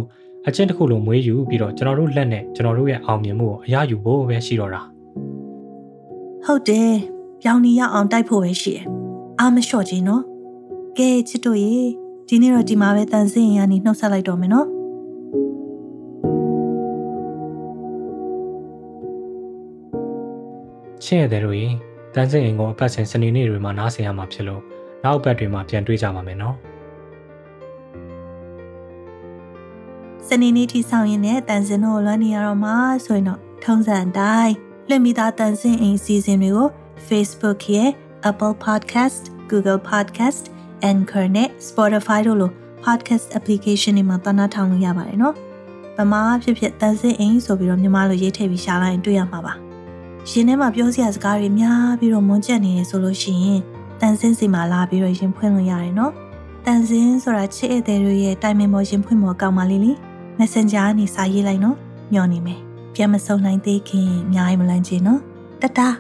အချင်းတစ်ခုလိုမွေးယူပြီးတော့ကျွန်တော်တို့လက်နဲ့ကျွန်တော်တို့ရဲ့အောင်မြင်မှုကိုအရယူဖို့ပဲရှိတော့တာ။ဟုတ်တယ်။ပြောင်းနေရအောင်တိုက်ဖို့ပဲရှိတယ်။အားမလျှော့ခြင်းနော်။ကဲချစ်တို့ရေဒီနေ့တော့ဒီမှာပဲတန်စင်ရနေနှုတ်ဆက်လိုက်တော့မယ်နော်။ချင်းရတဲ့တို့ရင်တန်းစင်အိမ်ကိုအပတ်စဉ်စနေနေ့တွေမှာနားဆင်ရမှာဖြစ်လို့နောက်အပတ်တွေမှာပြန်တွေ့ကြပါမယ်နော် စနေနေ့ထိဆောင်ရင်လည်းတန်စင်တို့လွှမ်းနေရတော့မှာဆိုရင်တော့ထုံးစံတိုင်းလွှင့်ပြီးသားတန်စင်အိမ်စီစဉ်တွေကို Facebook ရဲ့ Apple Podcast, Google Podcast, Anchor နဲ့ Spotify တို့လို podcast application တွေမှာသနာထောင်လို့ရပါတယ်နော်။ဗမာဖြစ်ဖြစ်တန်စင်အိမ်ဆိုပြီးတော့မြန်မာလိုရေးထည့်ပြီးရှာလိုက်ရင်တွေ့ရမှာပါ။ရင်ထဲမှာပြောစရာစကားတွေများပြီးတော့မွန်းကျက်နေရဆိုလို့ရှိရင်တန်စင်းစီမှာလာပြီးတော့ရင်ဖွင့်လို့ရတယ်နော်တန်စင်းဆိုတာချစ်ဧည့်သည်တွေရဲ့တိုင်ပင်ပေါ်ရင်ဖွင့်ပေါ်ကောက်ပါလိမ့်လေ Messenger ကနေစာရေးလိုက်နော်ညော်နေမယ်ပြန်မစုံနိုင်သေးခင်အများကြီးမလန့်ချင်နော်တတား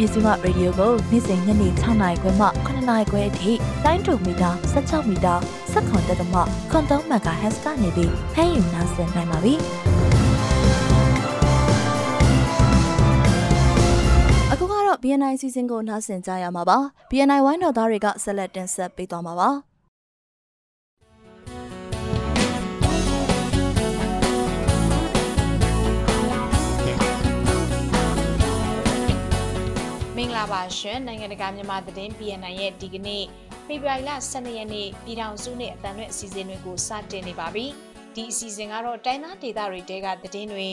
မြစီမရေဒီယိုကိုနေ့စဉ်ညနေ6နာရီခွဲမှ9နာရီခွဲအထိတိုင်းတူမီတာ16မီတာ7.3တက်မှခွန်3 MHz ကနေပြီးဖမ်းယူနိုင်စင်နိုင်ပါပြီ။ BNI စီစဉ်ကိုနားဆင်ကြရမှာပါ။ BNI ဝိုင်းတော်သားတွေကဆက်လက်တင်ဆက်ပေးသွားမှာပါ။္ဂလာပါရှင်နိုင်ငံတကာမြန်မာသတင်း BNN ရဲ့ဒီကနေ့ဖေဖော်ဝါရီလ12ရက်နေ့ပြည်ထောင်စုနဲ့အတန်ရွက်အစီအစဉ်တွေကိုစတင်နေပါပြီ ဒီအစီအစဉ်ကတော့တိုင်းသားဒေသတွေတဲကသတင်းတွေ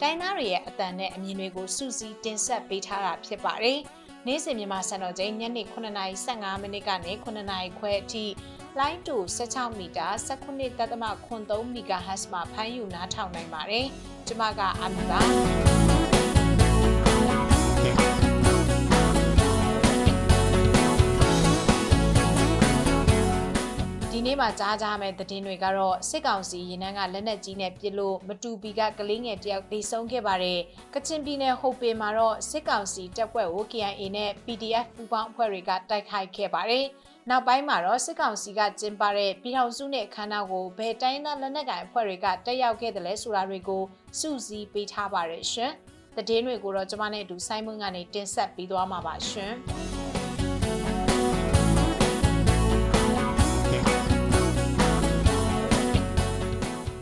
တိုင်းသားတွေရဲ့အတန်နဲ့အမြင်တွေကိုစုစည်းတင်ဆက်ပေးထားတာဖြစ်ပါတယ်နေ့စဉ်မြန်မာစံတော်ချိန်ညနေ9:15မိနစ်ကနေ9:00ခွဲအထိလိုင်းတူ16မီတာ19.3 MHz မှာဖမ်းယူနားထောင်နိုင်ပါတယ်။ကျွန်မကအာမီပါ ဒီနေ့မှာကြားကြမယ့်သတင်းတွေကတော့စစ်ကောင်စီရင်နှန်းကလက်နက်ကြီးနဲ့ပစ်လို့မတူပီကကလေးငယ်တယောက်သေဆုံးခဲ့ပါတယ်။ကချင်ပြည်နယ်ဟိုပင်မှာတော့စစ်ကောင်စီတပ်ဖွဲ့ကို KIA နဲ့ PDF ပူးပေါင်းအဖွဲ့တွေကတိုက်ခိုက်ခဲ့ပါတယ်။နောက်ပိုင်းမှာတော့စစ်ကောင်စီကကျင်းပတဲ့ပြည်ထောင်စုနဲ့ခန္ဓာကိုဘယ်တိုင်းသားလက်နက်ကိုင်အဖွဲ့တွေကတက်ရောက်ခဲ့တယ်လဲဆိုတာတွေကိုစုစည်းပေးထားပါတယ်ရှင်။သတင်းတွေကိုတော့ကျွန်မနဲ့အတူဆိုင်းမွန်းကနေတင်ဆက်ပေးသွားမှာပါရှင်။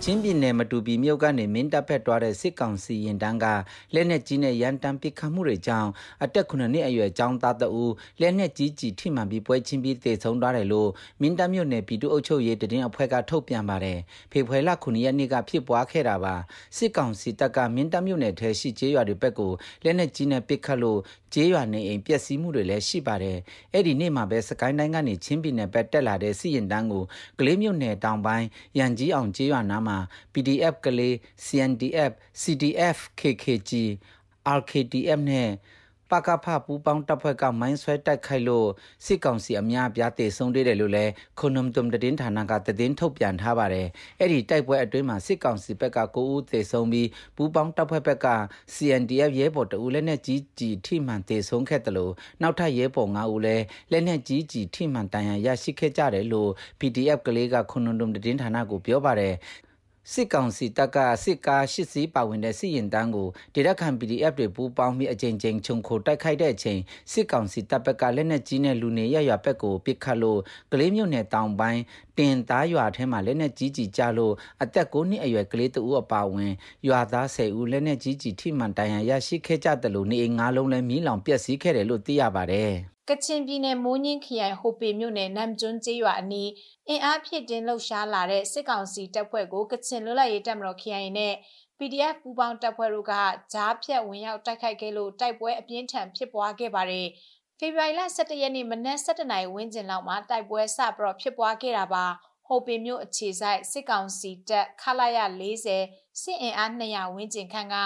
ချင်းပြည်နယ်မတူပီမြို့ကနေမင်းတပ်ဖက်တွားတဲ့စစ်ကောင်စီရင်တန်းကလက်နက်ကြီးနဲ့ရန်တမ်းပစ်ခတ်မှုတွေကြောင့်အတက်9နှစ်အရွယ်ចောင်းသားတအူလက်နက်ကြီးကြီးထိမှန်ပြီးပွဲချင်းပြီးတေဆုံးသွားတယ်လို့မင်းတပ်မြို့နယ်ပြည်သူ့အုပ်ချုပ်ရေးတရင်အဖွဲ့ကထုတ်ပြန်ပါတယ်ဖေဖော်ဝါရီလ9ရက်နေ့ကဖြစ်ပွားခဲ့တာပါစစ်ကောင်စီတပ်ကမင်းတပ်မြို့နယ်ထဲရှိကျေးရွာတွေဘက်ကိုလက်နက်ကြီးနဲ့ပစ်ခတ်လို့ ကျေးရွာနေအိမ်ပျက်စီးမှုတွေလည်းရှိပါတယ်အဲ့ဒီနေ့မှာပဲစကိုင်းတိုင်းကနေချင်းပြည်နယ်ဘက်တက်လာတဲ့စစ်ရင်တန်းကိုကလေးမြို့နယ်တောင်ပိုင်းရန်ကြီးအောင်ကျေးရွာနားမှာ PDF ကလေး CNDF CDF KKG RKDF နဲ့ ပကဖပူပေါင်းတပ်ဖွဲ့ကမိုင်းဆွဲတိုက်ခိုက်လို့စစ်ကောင်စီအများပြားတေဆုံးသေးတယ်လို့လည်းခုနုံတုံတည်င်းဌာနကတည်င်းထုတ်ပြန်ထားပါတယ်။အဲ့ဒီတိုက်ပွဲအတွင်းမှာစစ်ကောင်စီဘက်က9ဦးတေဆုံးပြီးပူပေါင်းတပ်ဖွဲ့ဘက်က CNDF ရဲဘော်တဦးလက်နက်ကြီးကြီးထိမှန်တေဆုံးခဲ့တယ်လို့နောက်ထပ်ရဲဘော်9ဦးလည်းလက်နက်ကြီးကြီးထိမှန်တန်ရာရရှိခဲ့ကြတယ်လို့ PDF ကလေးကခုနုံတုံတည်င်းဌာနကိုပြောပါတယ်။ စစ်ကောင်စီတပ်ကစစ်ကားရှစ်စီးပါဝင်တဲ့စစ်ရင်တန်းကိုဒေသခံ PDF တွေပူးပေါင်းပြီးအကြိမ်ကြိမ်ခြုံခိုတိုက်ခိုက်တဲ့အချိန်စစ်ကောင်စီတပ်ဘက်ကလက်နက်ကြီးနဲ့လူနေရရွာဘက်ကိုပစ်ခတ်လို့ကလေးမြို့နယ်တောင်ပိုင်းတင်သားရွာထဲမှာလက်နက်ကြီးကြီးကြလို့အသက်9နှစ်အရွယ်ကလေးတဦးအပါဝင်ရွာသား10ဦးလက်နက်ကြီးကြီးထိမှန်တန်ရာရရှိခဲ့ကြတယ်လို့နေအိမ်၅လုံးလည်းမီးလောင်ပျက်စီးခဲ့တယ်လို့သိရပါတယ် ကချင်ပြည်နယ်မိုးညင်းခရိုင်ဟိုပေမြို့နယ်နမ်ကျွန်းကျေးရွာအနီးအင်အားဖြစ်တင်လှုပ်ရှားလာတဲ့စစ်ကောင်စီတပ်ဖွဲ့ကိုကချင်လွတ်လပ်ရေးတပ်မတော်ခရိုင်နဲ့ PDF ပူးပေါင်းတပ်ဖွဲ့တို့ကကြားဖြတ်ဝင်ရောက်တိုက်ခိုက်ခဲ့လို့တိုက်ပွဲအပြင်းထန်ဖြစ်ပွားခဲ့ပါတယ်။ဖေဖော်ဝါရီလ17ရက်နေ့မနက်7:00နာရီဝန်းကျင်လောက်မှာတိုက်ပွဲစပြီးတော့ဖြစ်ပွားခဲ့တာပါ။ ဟိုပင်မြို့အခြေဆိုင်စစ်ကောင်စီတပ်ခလာရ40စစ်အင်အား200ဝန်းကျင်ခန့်က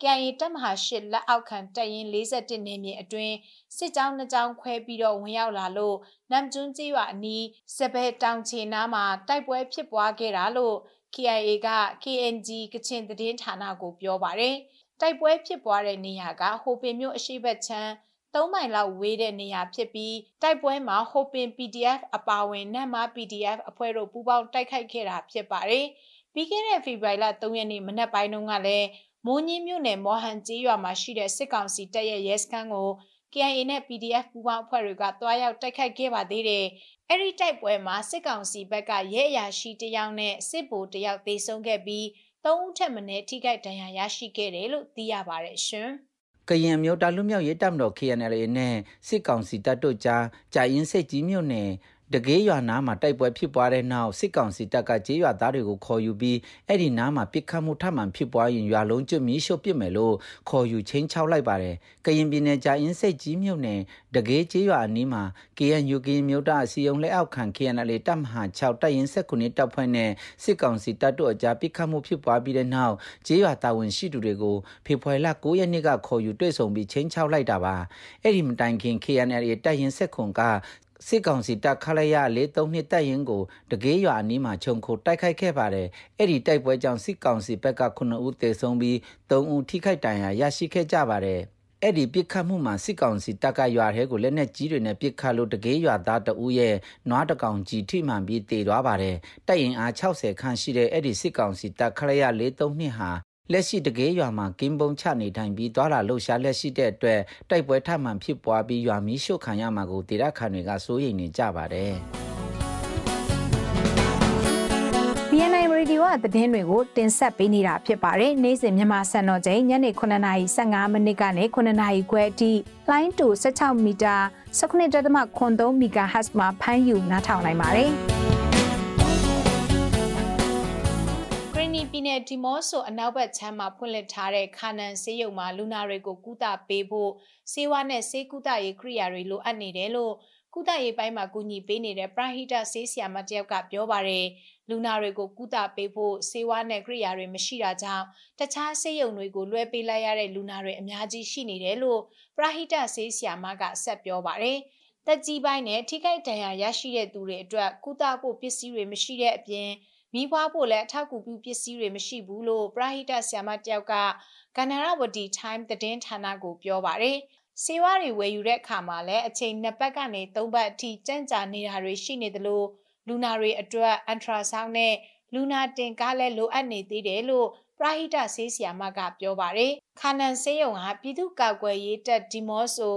KIA တပ်မဟာ8လက်အောက်ခံတပ်ရင်း41နေမြေအတွင်းစစ်ကြောင်းနှစ်ကြောင်းခွဲပြီးတော့ဝင်ရောက်လာလို့နမ်ကျွန်းကျေးရွာအနီးစပယ်တောင်ချေနားမှာတိုက်ပွဲဖြစ်ပွားခဲ့တာလို့ KIA က KNG ကချင်သတင်းဌာနကိုပြောပါတယ်တိုက်ပွဲဖြစ်ပွားတဲ့နေရာကဟိုပင်မြို့အရှိတ်ချမ်း 3မိုင်လောက်ဝေးတဲ့နေရာဖြစ်ပြီးတိုက်ပွဲမှာဟိုပင် PDF အပါအဝင်နတ်မာ PDF အဖွဲ့တို့ပူးပေါင်းတိုက်ခိုက်ခဲ့တာဖြစ်ပါတယ်။ပြီးခဲ့တဲ့ဖေဖော်ဝါရီလ3ရက်နေ့မနက်ပိုင်းတုန်းကလည်းမိုးညင်းမြို့နယ်မော်ဟန်ကျေးရွာမှာရှိတဲ့စစ်ကောင်စီတပ်ရဲ့ရဲစခန်းကို KIA နဲ့ PDF ပူးပေါင်းအဖွဲ့တွေကတွားရောက်တိုက်ခိုက်ခဲ့ပါသေးတယ်။အဲ့ဒီတိုက်ပွဲမှာစစ်ကောင်စီဘက်ကရဲအရာရှိတယောက်နဲ့စစ်ဗိုလ်တယောက်သေဆုံးခဲ့ပြီး၃ဦးထက်မနည်းထိခိုက်ဒဏ်ရာရရှိခဲ့တယ်လို့သိရပါတယ်ရှင်။ ကရင်မျိုးတာလူမျိုးရေးတပ်မတော် KNL နဲ့စစ်ကောင်စီတပ်တို့ကြားကြာရင်စိတ်ကြီးမြို့နယ် တကေးရွာနားမှာတိုက်ပွဲဖြစ်ပွားတဲ့နောက်စစ်ကောင်စီတပ်ကကျေးရွာသားတွေကိုခေါ်ယူပြီးအဲ့ဒီနားမှာပစ်ခတ်မှုထပ်မံဖြစ်ပွားရင်ရွာလုံးကျွတ်မီးရှို့ပစ်မယ်လို့ခေါ်ယူချင်းချောက်လိုက်ပါတယ်။ကရင်ပြည်နယ်ကြာအင်းစိတ်ကြီးမြို့နယ်တကေးကျေးရွာအနီးမှာ KNU ကရင်မြို့သားအစည်းအရုံးလက်အောက်ခံ KNL တပ်မဟာ6တပ်ရင်း19တပ်ဖွဲ့နဲ့စစ်ကောင်စီတပ်တို့အကြားပစ်ခတ်မှုဖြစ်ပွားပြီးတဲ့နောက်ကျေးရွာတာဝန်ရှိသူတွေကိုဖေဖော်ဝါရီလ9ရက်နေ့ကခေါ်ယူတွေ့ဆုံပြီးချင်းချောက်လိုက်တာပါ။အဲ့ဒီမတိုင်ခင် KNL တပ်ရင်း19က စစ်ကောင်စီတပ်ခလိုက်ရလေးသုံးနှစ်တပ်ရင်ကိုတကေးရွာအနီးမှာခြုံခိုတိုက်ခိုက်ခဲ့ပါတယ်။အဲ့ဒီတိုက်ပွဲကြောင့်စစ်ကောင်စီဘက်က9ဦးသေဆုံးပြီး3ဦးထိခိုက်ဒဏ်ရာရရှိခဲ့ကြပါတယ်။အဲ့ဒီပြစ်ခတ်မှုမှာစစ်ကောင်စီတပ်ကရွာထဲကိုလက်နက်ကြီးတွေနဲ့ပြစ်ခတ်လို့တကေးရွာသားတဦးရဲ့နွားတကောင်ကြီးထိမှန်ပြီးတေသွားပါတယ်။တပ်ရင်အား60ခန့်ရှိတဲ့အဲ့ဒီစစ်ကောင်စီတပ်ခရရ432ဟာ လက်ရှိတကယ်ရွာမှာကင်းပုံချနေထိုင်ပြီးသွာလာလှုပ်ရှားလက်ရှိတဲ့အတွက်တိုက်ပွဲထမှန်ဖြစ်ပွားပြီးရွာမီးရှို့ခံရမှာကိုဒေသခံတွေကစိုးရိမ်နေကြပါတယ်။ BNI Radio ကသတင်းတွေကိုတင်ဆက်ပေးနေတာဖြစ်ပါတယ်။နေ့စဉ်မြန်မာစံတော်ချိန်ညနေ9:15မိနစ်ကနေ9:00ခွဲအထိလိုင်းတူ16မီတာ19.3 MHz မှာဖမ်းယူနားထောင်နိုင်ပါတယ်။ နယ်ဒီမော့ဆိုအနောက်ဘက်ခြမ်းမှာဖွင့်လှစ်ထားတဲ့ခါနန်ဆေးရုံမှာလူနာတွေကိုကုသပေးဖို့ဆေးဝါးနဲ့ဆေးကုသရေးကိရိယာတွေလိုအပ်နေတယ်လို့ကုသရေးပိုင်းမှာကူညီပေးနေတဲ့ပရဟိတဆေးဆရာမတယောက်ကပြောပါတယ်လူနာတွေကိုကုသပေးဖို့ဆေးဝါးနဲ့ကိရိယာတွေမရှိတာကြောင့်တခြားဆေးရုံတွေကိုလွှဲပေးလိုက်ရတဲ့လူနာတွေအများကြီးရှိနေတယ်လို့ပရဟိတဆေးဆရာမကဆက်ပြောပါတယ်တက်ကြီးပိုင်းနဲ့ထိခိုက်ဒဏ်ရာရရှိတဲ့သူတွေအတွက်ကုသဖို့ပစ္စည်းတွေမရှိတဲ့အပြင် မိဘဖို့လည်းအထောက်အကူပြုပစ္စည်းတွေမရှိဘူးလို့ပရဟိတဆရာမတယောက်ကကန္နာရဝတီ time သတင်းဌာနကိုပြောပါတယ်။စေဝါတွေဝယ်ယူတဲ့အခါမှာလည်းအချိန်နှစ်ပတ်ကနေသုံးပတ်အထိကြန့်ကြာနေတာတွေရှိနေသလိုလူနာတွေအတွက်အန်ထရာဆောင်းနဲ့လူနာတင်ကားလည်းလိုအပ်နေသေးတယ်လို့ပရဟိတဆေးဆရာမကပြောပါတယ်။ခါနန်ဆေးရုံဟာပြည်သူ့ကာကွယ်ရေးတပ်ဒီမော့ဆို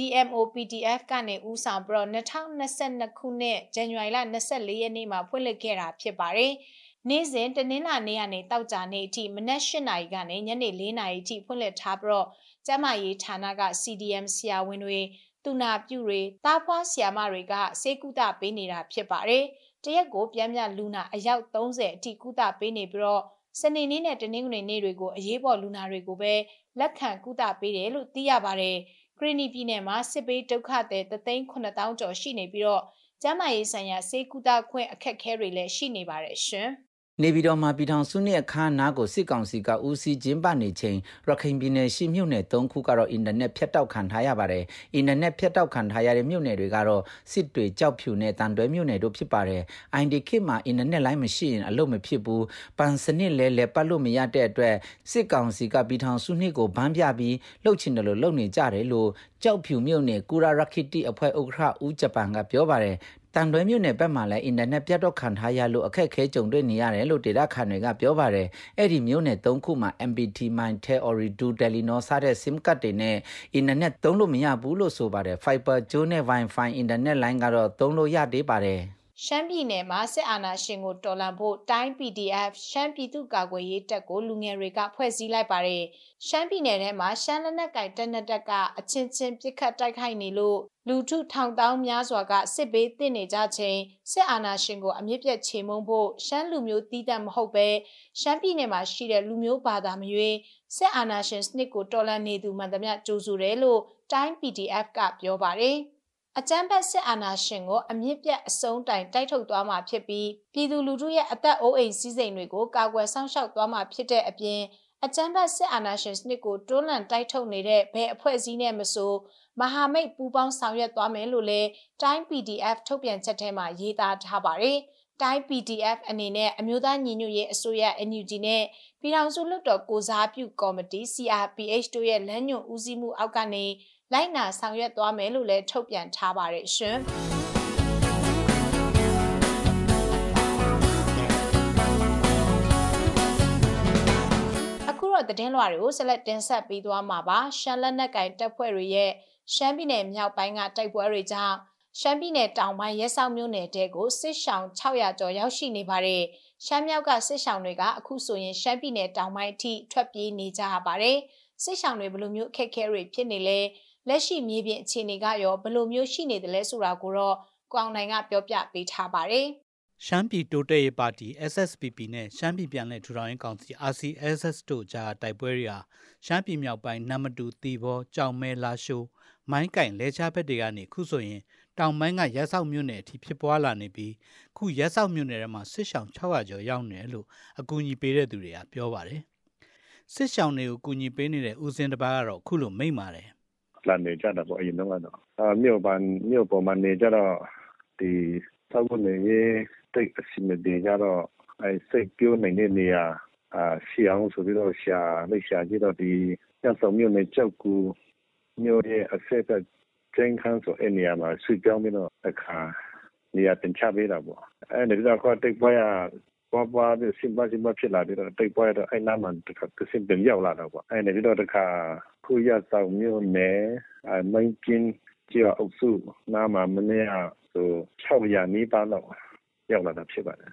DMO PDF ကနေဦးဆောင်ပြီးတော့2022ခုနှစ်ဇန်နဝါရီလ24ရက်နေ့မှာဖွင့်လှစ်ခဲ့တာဖြစ်ပါတယ်။နေ့စဉ်တနင်္လာနေ့ကနေတောက်ကြနေ့အထိမနက်၈နာရီကနေညနေ၄နာရီအထိဖွင့်လှစ်ထားပြီးတော့ကျမရေးဌာနက CDM ဆရာဝန်တွေသူနာပြုတွေတားဖွားဆရာမတွေကစေကုသပေးနေတာဖြစ်ပါတယ်။တရက်ကိုပြန်ပြလူနာအယောက်30အထိကုသပေးနေပြီးတော့စနေနေ့နဲ့တနင်္ဂနွေနေ့တွေကိုအရေးပေါ်လူနာတွေကိုပဲလက်ခံကုသပေးတယ်လို့သိရပါတယ်။ ကရီနီပြည်နယ်မှာစစ်ပေးဒုက္ခသည်3,900ကျော်ရှိနေပြီးတော့ကျန်းမာရေးဆိုင်ရာစေကူတာခွင့်အခက်အခဲတွေလည်းရှိနေပါတယ်ရှင်။ နေပြည်တော်မှာပြည်ထောင်စုနှစ်အခမ်းအနားကိုစစ်ကောင်စီကဦးစီးကျင်းပနေချိန်ရခိုင်ပြည်နယ်ရှိမြို့နယ်၃ခုကတော့အင်တာနက်ဖြတ်တောက်ခံထားရပါတယ်။အင်တာနက်ဖြတ်တောက်ခံထားရတဲ့မြို့နယ်တွေကတော့စစ်တွေကြောက်ဖြူနဲ့တန်တွဲမြို့နယ်တို့ဖြစ်ပါတယ်။ IDK မှာအင်တာနက်လိုင်းမရှိရင်အလုပ်မဖြစ်ဘူး။ပန်စနစ်လဲလဲပတ်လို့မရတဲ့အတွက်စစ်ကောင်စီကပြည်ထောင်စုနှစ်ကိုဗန်းပြပြီးလှုပ်ချင်တယ်လို့လုပ်နေကြတယ်လို့ ကြောက်ဖြူမြို့နယ်ကူရာရခိတိအဖွဲ့ဥက္ကဋ္ဌဦးဂျပန်ကပြောပါတယ်တန်တွဲမြို့နယ်ဘက်မှာလည်းအင်တာနက်ပြတ်တော့ခံထားရလို့အခက်အခဲကြုံတွေ့နေရတယ်လို့ဒေတာခန်တွေကပြောပါတယ်အဲ့ဒီမြို့နယ်၃ခုမှာ MPT Mine Ori2 Telenor စတဲ့ SIM card တွေနဲ့အင်တာနက်သုံးလို့မရဘူးလို့ဆိုပါတယ် Fiber ကျိုးနဲ့ Wi-Fi အင်တာနက်လိုင်းကတော့သုံးလို့ရသေးပါတယ် ရှမ်းပြည်နယ်မှာစစ်အာဏာရှင်ကိုတော်လှန်ဖို့တိုင်း PDF ရှမ်းပြည်သူ့ကာကွယ်ရေးတပ်ကိုလူငယ်တွေကဖွဲ့စည်းလိုက်ပါတယ်။ရှမ်းပြည်နယ်ထဲမှာရှမ်းလက်နက်ကိုင်တပ်နှစ်တပ်ကအချင်းချင်းပစ်ခတ်တိုက်ခိုက်နေလို့လူထုထောင်တောင်းများစွာကစစ်ဘေးတင့်နေကြချိန်စစ်အာဏာရှင်ကိုအမြင့်ပြတ်ချေမှုန်းဖို့ရှမ်းလူမျိုးတီးတန့်မဟုတ်ပဲရှမ်းပြည်နယ်မှာရှိတဲ့လူမျိုးဘာသာမရွေးစစ်အာဏာရှင်စနစ်ကိုတော်လှန်နေသူမှန်သမျှကြိုးဆိုတယ်လို့တိုင်း PDF ကပြောပါတယ်။ အကြမ်းဖက်စစ်အာဏာရှင်ကိုအမြင့်ပြတ်အဆုံးတိုင်တိုက်ထုတ်သွားမှာဖြစ်ပြီးပြည်သူလူထုရဲ့အသက်အိုးအိမ်စည်းစိမ်တွေကိုကာကွယ်စောင့်ရှောက်သွားမှာဖြစ်တဲ့အပြင်အကြမ်းဖက်စစ်အာဏာရှင်စနစ်ကိုတွန်းလှန်တိုက်ထုတ်နေတဲ့ဘယ်အဖွဲ့အစည်းနဲ့မဆိုမဟာမိတ်ပူးပေါင်းဆောင်ရွက်သွားမယ်လို့လည်းတိုင်း PDF ထုတ်ပြန်ချက်ထဲမှာရေးသားထားပါတယ်။တိုင်း PDF အနေနဲ့အမျိုးသားညီညွတ်ရေးအစိုးရ NUG နဲ့ပြည်ထောင်စုလွှတ်တော်ကိုစားပြုကော်မတီ CRPH တို့ရဲ့လမ်းညွှန်ဦးစီးမှုအောက်ကနေ လိုက်နာဆောင်ရွက်သွားမယ်လို့လည်းထုတ်ပြန်ထားပါတယ်ရှင်။အခုတော့သတင်းလွှာတွေကိုဆက်လက်တင်ဆက်ပေးသွားမှာပါရှမ်းလက်နက်ကင်တပ်ဖွဲ့တွေရဲ့ရှမ်းပြည်နယ်မြောက်ပိုင်းကတိုက်ပွဲတွေကြောင့်ရှမ်းပြည်နယ်တောင်ပိုင်းရဲစောက်မြို့နယ်တဲကိုစစ်ရှောင်း600ကျော်ရောက်ရှိနေပါတယ်ရှမ်းမြောက်ကစစ်ရှောင်းတွေကအခုဆိုရင်ရှမ်းပြည်နယ်တောင်ပိုင်းအထိထွက်ပြေးနေကြရပါတယ်စစ်ရှောင်းတွေဘယ်လိုမျိုးအခက်အခဲတွေဖြစ်နေလဲ လက်ရှိမြေပြင်အခြေအနေကရောဘယ်လိုမျိုးရှိနေသလဲဆိုတာကိုတော့ကောင်းနိုင်ကပြောပြပေးထားပါတယ်။ရှမ်းပြည်တိုးတက်ရေးပါတီ SSPP နဲ့ရှမ်းပြည်ပြန်လည်ထူထောင်ရေးကောင်စီ RCSS တို့ကြားတိုက်ပွဲတွေဟာရှမ်းပြည်မြောက်ပိုင်းနမတူတီဘောကြောင်မဲလာရှိုးမိုင်းကင်လဲချဘက်တွေကနေခုဆိုရင်တောင်ပိုင်းကရက်ဆောက်မြို့နယ်အထိဖြစ်ပွားလာနေပြီးခုရက်ဆောက်မြို့နယ်ထဲမှာစစ်ဆောင်600ကျော်ရောက်နေတယ်လို့အကူအညီပေးတဲ့သူတွေကပြောပါတယ်။စစ်ဆောင်တွေကိုကူညီပေးနေတဲ့ဦးစင်းတပားကတော့ခုလိုမိန့်ပါတယ်။ လာနေကြတာပေါ့အရင်တော့ကတော့အာမြို့ပန်မြို့ပေါ်မှာနေကြတော့ဒီသောက်ဖို့နေရေးတိတ်အစီမပြေကြတော့အဲစိတ်ပြိုးနေတဲ့နေရာအာရှီအောင်ဆိုပြီးတော့ရှာလိုက်ရှာကြည့်တော့ဒီရဆောင်မြို့နယ်ကြောက်ကူမြို့ရဲ့အဆက်ကကျင်းခန်းဆိုအဲ့နေရာမှာဆွေးပြောင်းပြီးတော့အခါနေရာတင်ချပေးတာပေါ့အဲ့ဒီတော့ခေါ်တိတ်ပွဲပွားပွားပြီးစင်ပါစင်ပါဖြစ်လာပြီးတော့တိတ်ပွဲတော့အဲ့နားမှာတခါကစင်တင်ရောက်လာတော့ပေါ့အဲ့ဒီတော့တခါ ခုရဆောင်မြို့နယ်အမိုင်းကျင်းကျော်အုပ်စုနားမှာမနေ့ကဆို600နီးပါးလောက်ရောက်လာတာဖြစ်ပါတယ်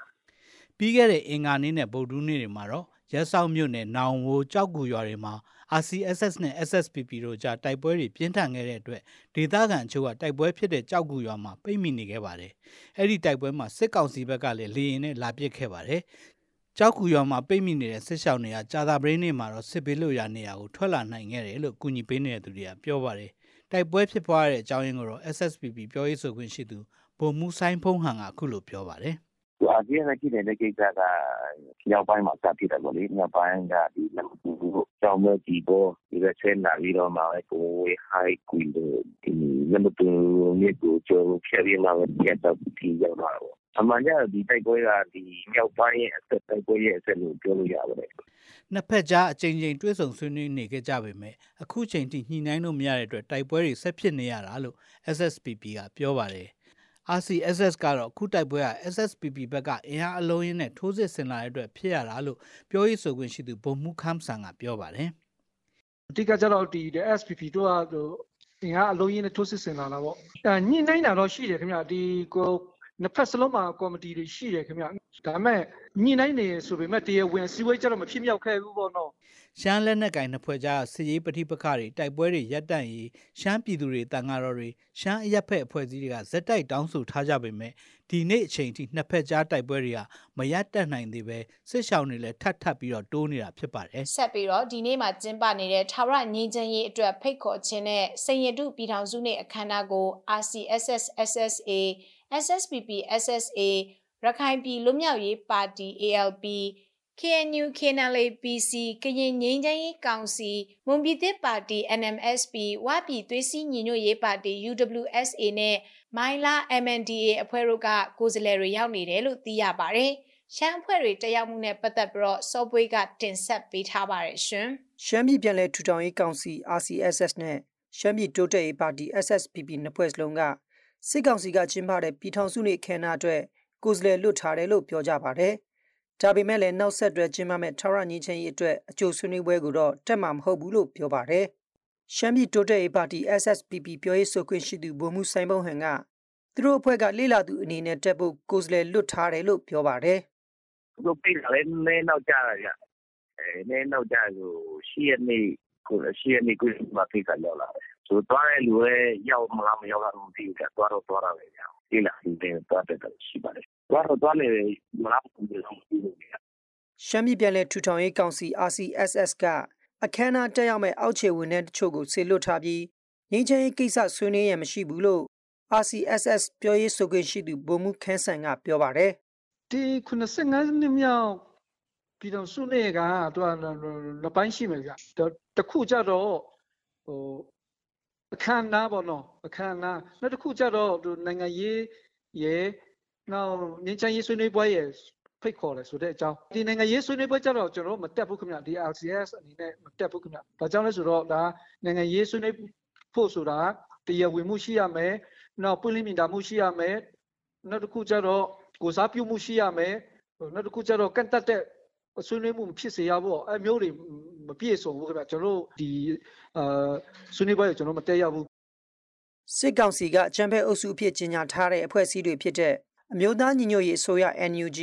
ပြီးခဲ့တဲ့အင်္ဂါနေ့နဲ့ဗုဒ္ဓနေ့တွေမှာတော့ရဲဆောက်မြို့နယ်နောင်ဝိုကြောက်ကူရွာတွေမှာ RCSS နဲ့ SSPP တို့ကြားတိုက်ပွဲတွေပြင်းထန်ခဲ့တဲ့အတွက်ဒေသခံအချို့ကတိုက်ပွဲဖြစ်တဲ့ကြောက်ကူရွာမှာပိတ်မိနေခဲ့ပါတယ်။အဲ့ဒီတိုက်ပွဲမှာစစ်ကောင်စီဘက်ကလည်းလေရင်နဲ့လာပစ်ခဲ့ပါတယ်။ ကြောက်ကူရွာမှာပိတ်မိနေတဲ့စစ်ရှောင်းတွေကကြာသာပရင်းနေ့မှာတော့စစ်ဘေးလွတ်ရာနေရာကိုထွက်လာနိုင်ခဲ့တယ်လို့ကူညီပေးနေတဲ့သူတွေကပြောပါတယ်။တိုက်ပွဲဖြစ်ပွားတဲ့အကြောင်းရင်းကိုတော့ SSPP ပြောရေးဆိုခွင့်ရှိသူဗိုလ်မှူးဆိုင်ဖုံးဟန်ကအခုလိုပြောပါတယ်သူအာဆီယံနဲ့ကြည့်တဲ့ကိစ္စကမြောက်ပိုင်းမှာစဖြစ်တယ်ပေါ့လေမြောက်ပိုင်းကဒီလမ်းကူကိုကြောင်းမဲ့ဒီပေါ်ဒီရက်ဆဲလာပြီးတော့မှကိုဝေဟိုက်ကွီလို့ဒီလမ်းတူမြေကိုကျော်ဖြတ်ပြီးမှရတော့ဒီရောက်လာတော့ အမှန်ကျဒီတိုက်ပွဲကဒီမြောက်ပိုင်းရဲ့အသက်တိုက်ပွဲရဲ့အဆက်လို့ပြောလို့ရပါတယ်နှစ်ဖက်ကြားအကြိမ်ကြိမ်တွဲဆုံဆွေးနွေးနေကြပေမဲ့အခုချိန်ထိညှိနှိုင်းလို့မရတဲ့အတွက်တိုက်ပွဲတွေဆက်ဖြစ်နေရတာလို့ SSPP ကပြောပါတယ် RCSS ကတော့ခုတိုက်ပွဲက SSPP ဘက်ကအင်အားအလုံးရင်းနဲ့ထိုးစစ်ဆင်လာတဲ့အတွက်ဖြစ်ရတာလို့ပြောရေးဆိုခွင့်ရှိသူဗိုလ်မှူးခမ်းဆန်ကပြောပါတယ်အတိကကျတော့ဒီ SPP တို့ကအင်အားအလုံးရင်းနဲ့ထိုးစစ်ဆင်လာတာပေါ့အဲညှိနှိုင်းတာတော့ရှိတယ်ခင်ဗျဒီကို နှစ်ဖက်စလုံးမှာကော်မတီတွေရှိတယ်ခင်ဗျဒါပေမဲ့ညှိနှိုင်းနေဆိုပေမဲ့တရားဝင်စီဝေးကြတော့မဖြစ်မြောက်ခဲ့ဘူးပေါ့နော်ရှမ်းလက်နက်ကင်နှစ်ဖွဲ့ကြားစစ်ရေးပဋိပက္ခတွေတိုက်ပွဲတွေရပ်တန့်ရေးရှမ်းပြည်သူတွေတန်ဃာတော်တွေရှမ်းအရက်ဖက်အဖွဲ့အစည်းတွေကဇက်တိုက်တောင်းဆိုထားကြပေမဲ့ဒီနေ့အချိန်ထိနှစ်ဖက်ကြားတိုက်ပွဲတွေကမရပ်တန့်နိုင်သေးပဲစစ်ရှောင်းတွေလည်းထပ်ထပ်ပြီးတော့တိုးနေတာဖြစ်ပါတယ်ဆက်ပြီးတော့ဒီနေ့မှာကျင်းပနေတဲ့ထာဝရငြိမ်းချမ်းရေးအတွက်ဖိတ်ခေါ်ခြင်းနဲ့စင်ရတုပြည်ထောင်စုနဲ့အခမ်းအနားကို RCSS SSA SSPP SSA ရခိုင်ပြည်လွတ်မြောက်ရေးပါတီ ALP KNU KNLA PC ကရင်ငြိမ်းချမ်းရေးကောင်စီမွန်ပြည်သစ်ပါတီ NMSP ဝပြည်သွေးစည်းညီညွတ်ရေးပါတီ UWSA နဲ့မိုင်းလာ MNDA အဖွဲ့တို့ကကိုယ်စားလှယ်တွေရောက်နေတယ်လို့သိရပါတယ်။ရှမ်းအဖွဲ့တွေတက်ရောက်မှုနဲ့ပတ်သက်ပြီးတော့စောပွေးကတင်ဆက်ပေးထားပါတယ်ရှင်။ရှမ်းပြည်ပြည်လဲထူထောင်ရေးကောင်စီ RCSS နဲ့ရှမ်းပြည်တိုးတက်ရေးပါတီ SSPP နှစ်ဖွဲ့စလုံးက စစ်ကောင်စီကကျင်းပတဲ့ပြည်ထောင်စုနေ့ခမ်းနားအတွက်ကိုယ်စားလှယ်လွတ်ထားတယ်လို့ပြောကြပါတယ်။ဒါပေမဲ့လည်းနောက်ဆက်တွဲကျင်းပမဲ့ထာဝရညီချင်းရေးအတွက်အကျိုးဆွေးနွေးပွဲကိုတော့တက်မှာမဟုတ်ဘူးလို့ပြောပါတယ်။ရှမ်းပြည်တိုးတက်ရေးပါတီ SSPP ပြောရေးဆိုခွင့်ရှိသူဗိုလ်မှူးဆိုင်ပုံဟန်ကသူတို့အဖွဲ့ကလေ့လာသူအနေနဲ့တက်ဖို့ကိုယ်စားလှယ်လွတ်ထားတယ်လို့ပြောပါတယ်။သူတို့ပြည်လည်းနည်းနောက်ကြတာကြ။အဲနည်းနောက်ကြဆိုရှီယနေကိုရှီယနေကိုမဖိကလောက်လာတယ်။ ဆိုတော့တဲ့လူရဲ့ရောက်မလားမရောက်လားမသိဘူးကသွားတော့သွားတာပဲကြောင်။လေ့လာသူတွေသွားတဲ့ရှိပါတယ်။သွားတော့သွားနေမလားမသိဘူးရှမ်းပြည်ပြည်လဲထူထောင်ရေးကောင်စီ RCSS ကအခမ်းအနားတက်ရောက်မဲ့အောက်ခြေဝန်ထမ်းတချို့ကိုဆေလွတ်ထားပြီးငင်းချင်ရေးကိစ္စဆွေးနွေးရမရှိဘူးလို့ RCSS ပြောရေးဆိုခွင့်ရှိသူဗိုလ်မှူးခန်းဆန်ကပြောပါတယ်ဒီ95နှစ်မြောက်ပြည်တော်စုနေကသူကလပိုင်းရှိမယ်ဗျတခုကြတော့ဟို အခမ်းအနားပေါ့နော်အခမ်းအနားနောက်တစ်ခုကြတော့နိုင်ငံရေးရဲ့နောက်ငင်းချင်ရေးဆွေးနွေးပွဲရဲ့ဖိတ်ခေါ်တယ်ဆိုတဲ့အကြောင်းဒီနိုင်ငံရေးဆွေးနွေးပွဲကြတော့ကျွန်တော်မတက်ဘူးခင်ဗျဒီ RCS အနေနဲ့မတက်ဘူးခင်ဗျ။ဘာကြောင့်လဲဆိုတော့ဒါနိုင်ငံရေးဆွေးနွေးဖို့ဆိုတာတရားဝင်မှုရှိရမယ်။နောက်ပွင့်လင်းမြင်သာမှုရှိရမယ်။နောက်တစ်ခုကျတော့ကိုစားပြုမှုရှိရမယ်။နောက်တစ်ခုကျတော့ကန့်တက်တဲ့ ဆွေးနွေးမှုဖြစ်စေရဖို့အဲမျိုးတွေမပြည့်စုံဘူးခင်ဗျကျွန်တော်ဒီအာဆွေးနွေးပွဲကိုကျွန်တော်မတက်ရဘူးစစ်ကောင်စီကအကြံဖက်အုပ်စုအဖြစ်ကြီးညာထားတဲ့အဖွဲ့အစည်းတွေဖြစ်တဲ့အမျိုးသားညီညွတ်ရေးအစိုးရ NUG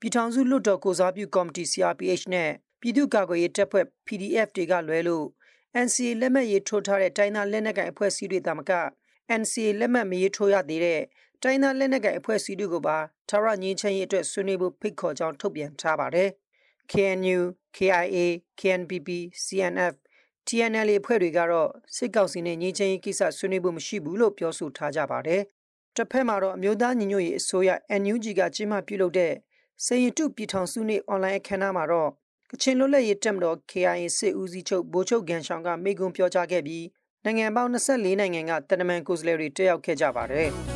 ပြည်ထောင်စုလွှတ်တော်ကိုစားပြုကော်မတီ CRPH နဲ့ပြည်သူ့ကာကွယ်ရေးတပ်ဖွဲ့ PDF တွေကလွဲလို့ NCA လက်မှတ်ရေးထိုးထားတဲ့တိုင်းသားလက်နက်ကိုင်အဖွဲ့အစည်းတွေတာမက NCA လက်မှတ်မရေးထိုးရသေးတဲ့တိုင်းသားလက်နက်ကိုင်အဖွဲ့အစည်းတွေကိုပါထာဝရငြိမ်းချမ်းရေးအတွက်ဆွေးနွေးဖို့ဖိတ်ခေါ်ကြောင်းထုတ်ပြန်ထားပါတယ်။ KNU, KIA, KNPP, CNF, TNL အဖွဲ့တွေကတော့စစ်ကောင်စီနဲ့ငြိမ်းချမ်းရေးကိစ္စဆွေးနွေးဖို့မရှိဘူးလို့ပြောဆိုထားကြပါတယ်။တစ်ဖက်မှာတော့အမျိုးသားညီညွတ်ရေးအစိုးရ NUG ကကြီးမှပြုလုပ်တဲ့စရင်တုပြည်ထောင်စုနေ့အွန်လိုင်းအခမ်းအနားမှာတော့ကချင်လွတ်လပ်ရေးတပ်မတော် KIA စစ်ဦးစီးချုပ်ဗိုလ်ချုပ်ဂန်ရှောင်ကမိန့်ခွန်းပြောကြားခဲ့ပြီးနိုင်ငံပေါင်း24နိုင်ငံကတနမန်ကိုယ်စားလှယ်တွေတက်ရောက်ခဲ့ကြပါတယ်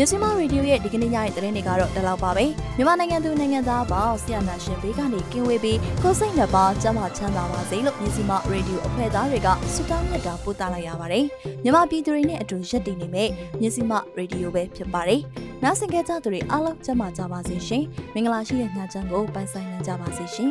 မြစီမရေဒီယိုရဲ့ဒီကနေ့ညရဲ့သတင်းတွေကတော့ဒီလောက်ပါပဲမြန်မာနိုင်ငံသူနိုင်ငံသားပေါင်းဆရာနာရှင်ဘေးကနေကင်းဝေးပြီးကိုယ်စိတ်နှစ်ပါးကျန်းမာချမ်းသာပါစေလို့မြစီမရေဒီယိုအဖွဲ့သားတွေကဆုတောင်းမြတ်တာပို့သလိုက်ရပါတယ်မြန်မာပြည်သူတွေနဲ့အတူရက်တည်နေမဲ့မြစီမရေဒီယိုပဲဖြစ်ပါတယ်နားဆင်ကြတဲ့သူတွေအားလုံးကျန်းမာကြပါစေရှင်မင်္ဂလာရှိတဲ့ညချမ်းကိုပိုင်ဆိုင်နိုင်ကြပါစေရှင်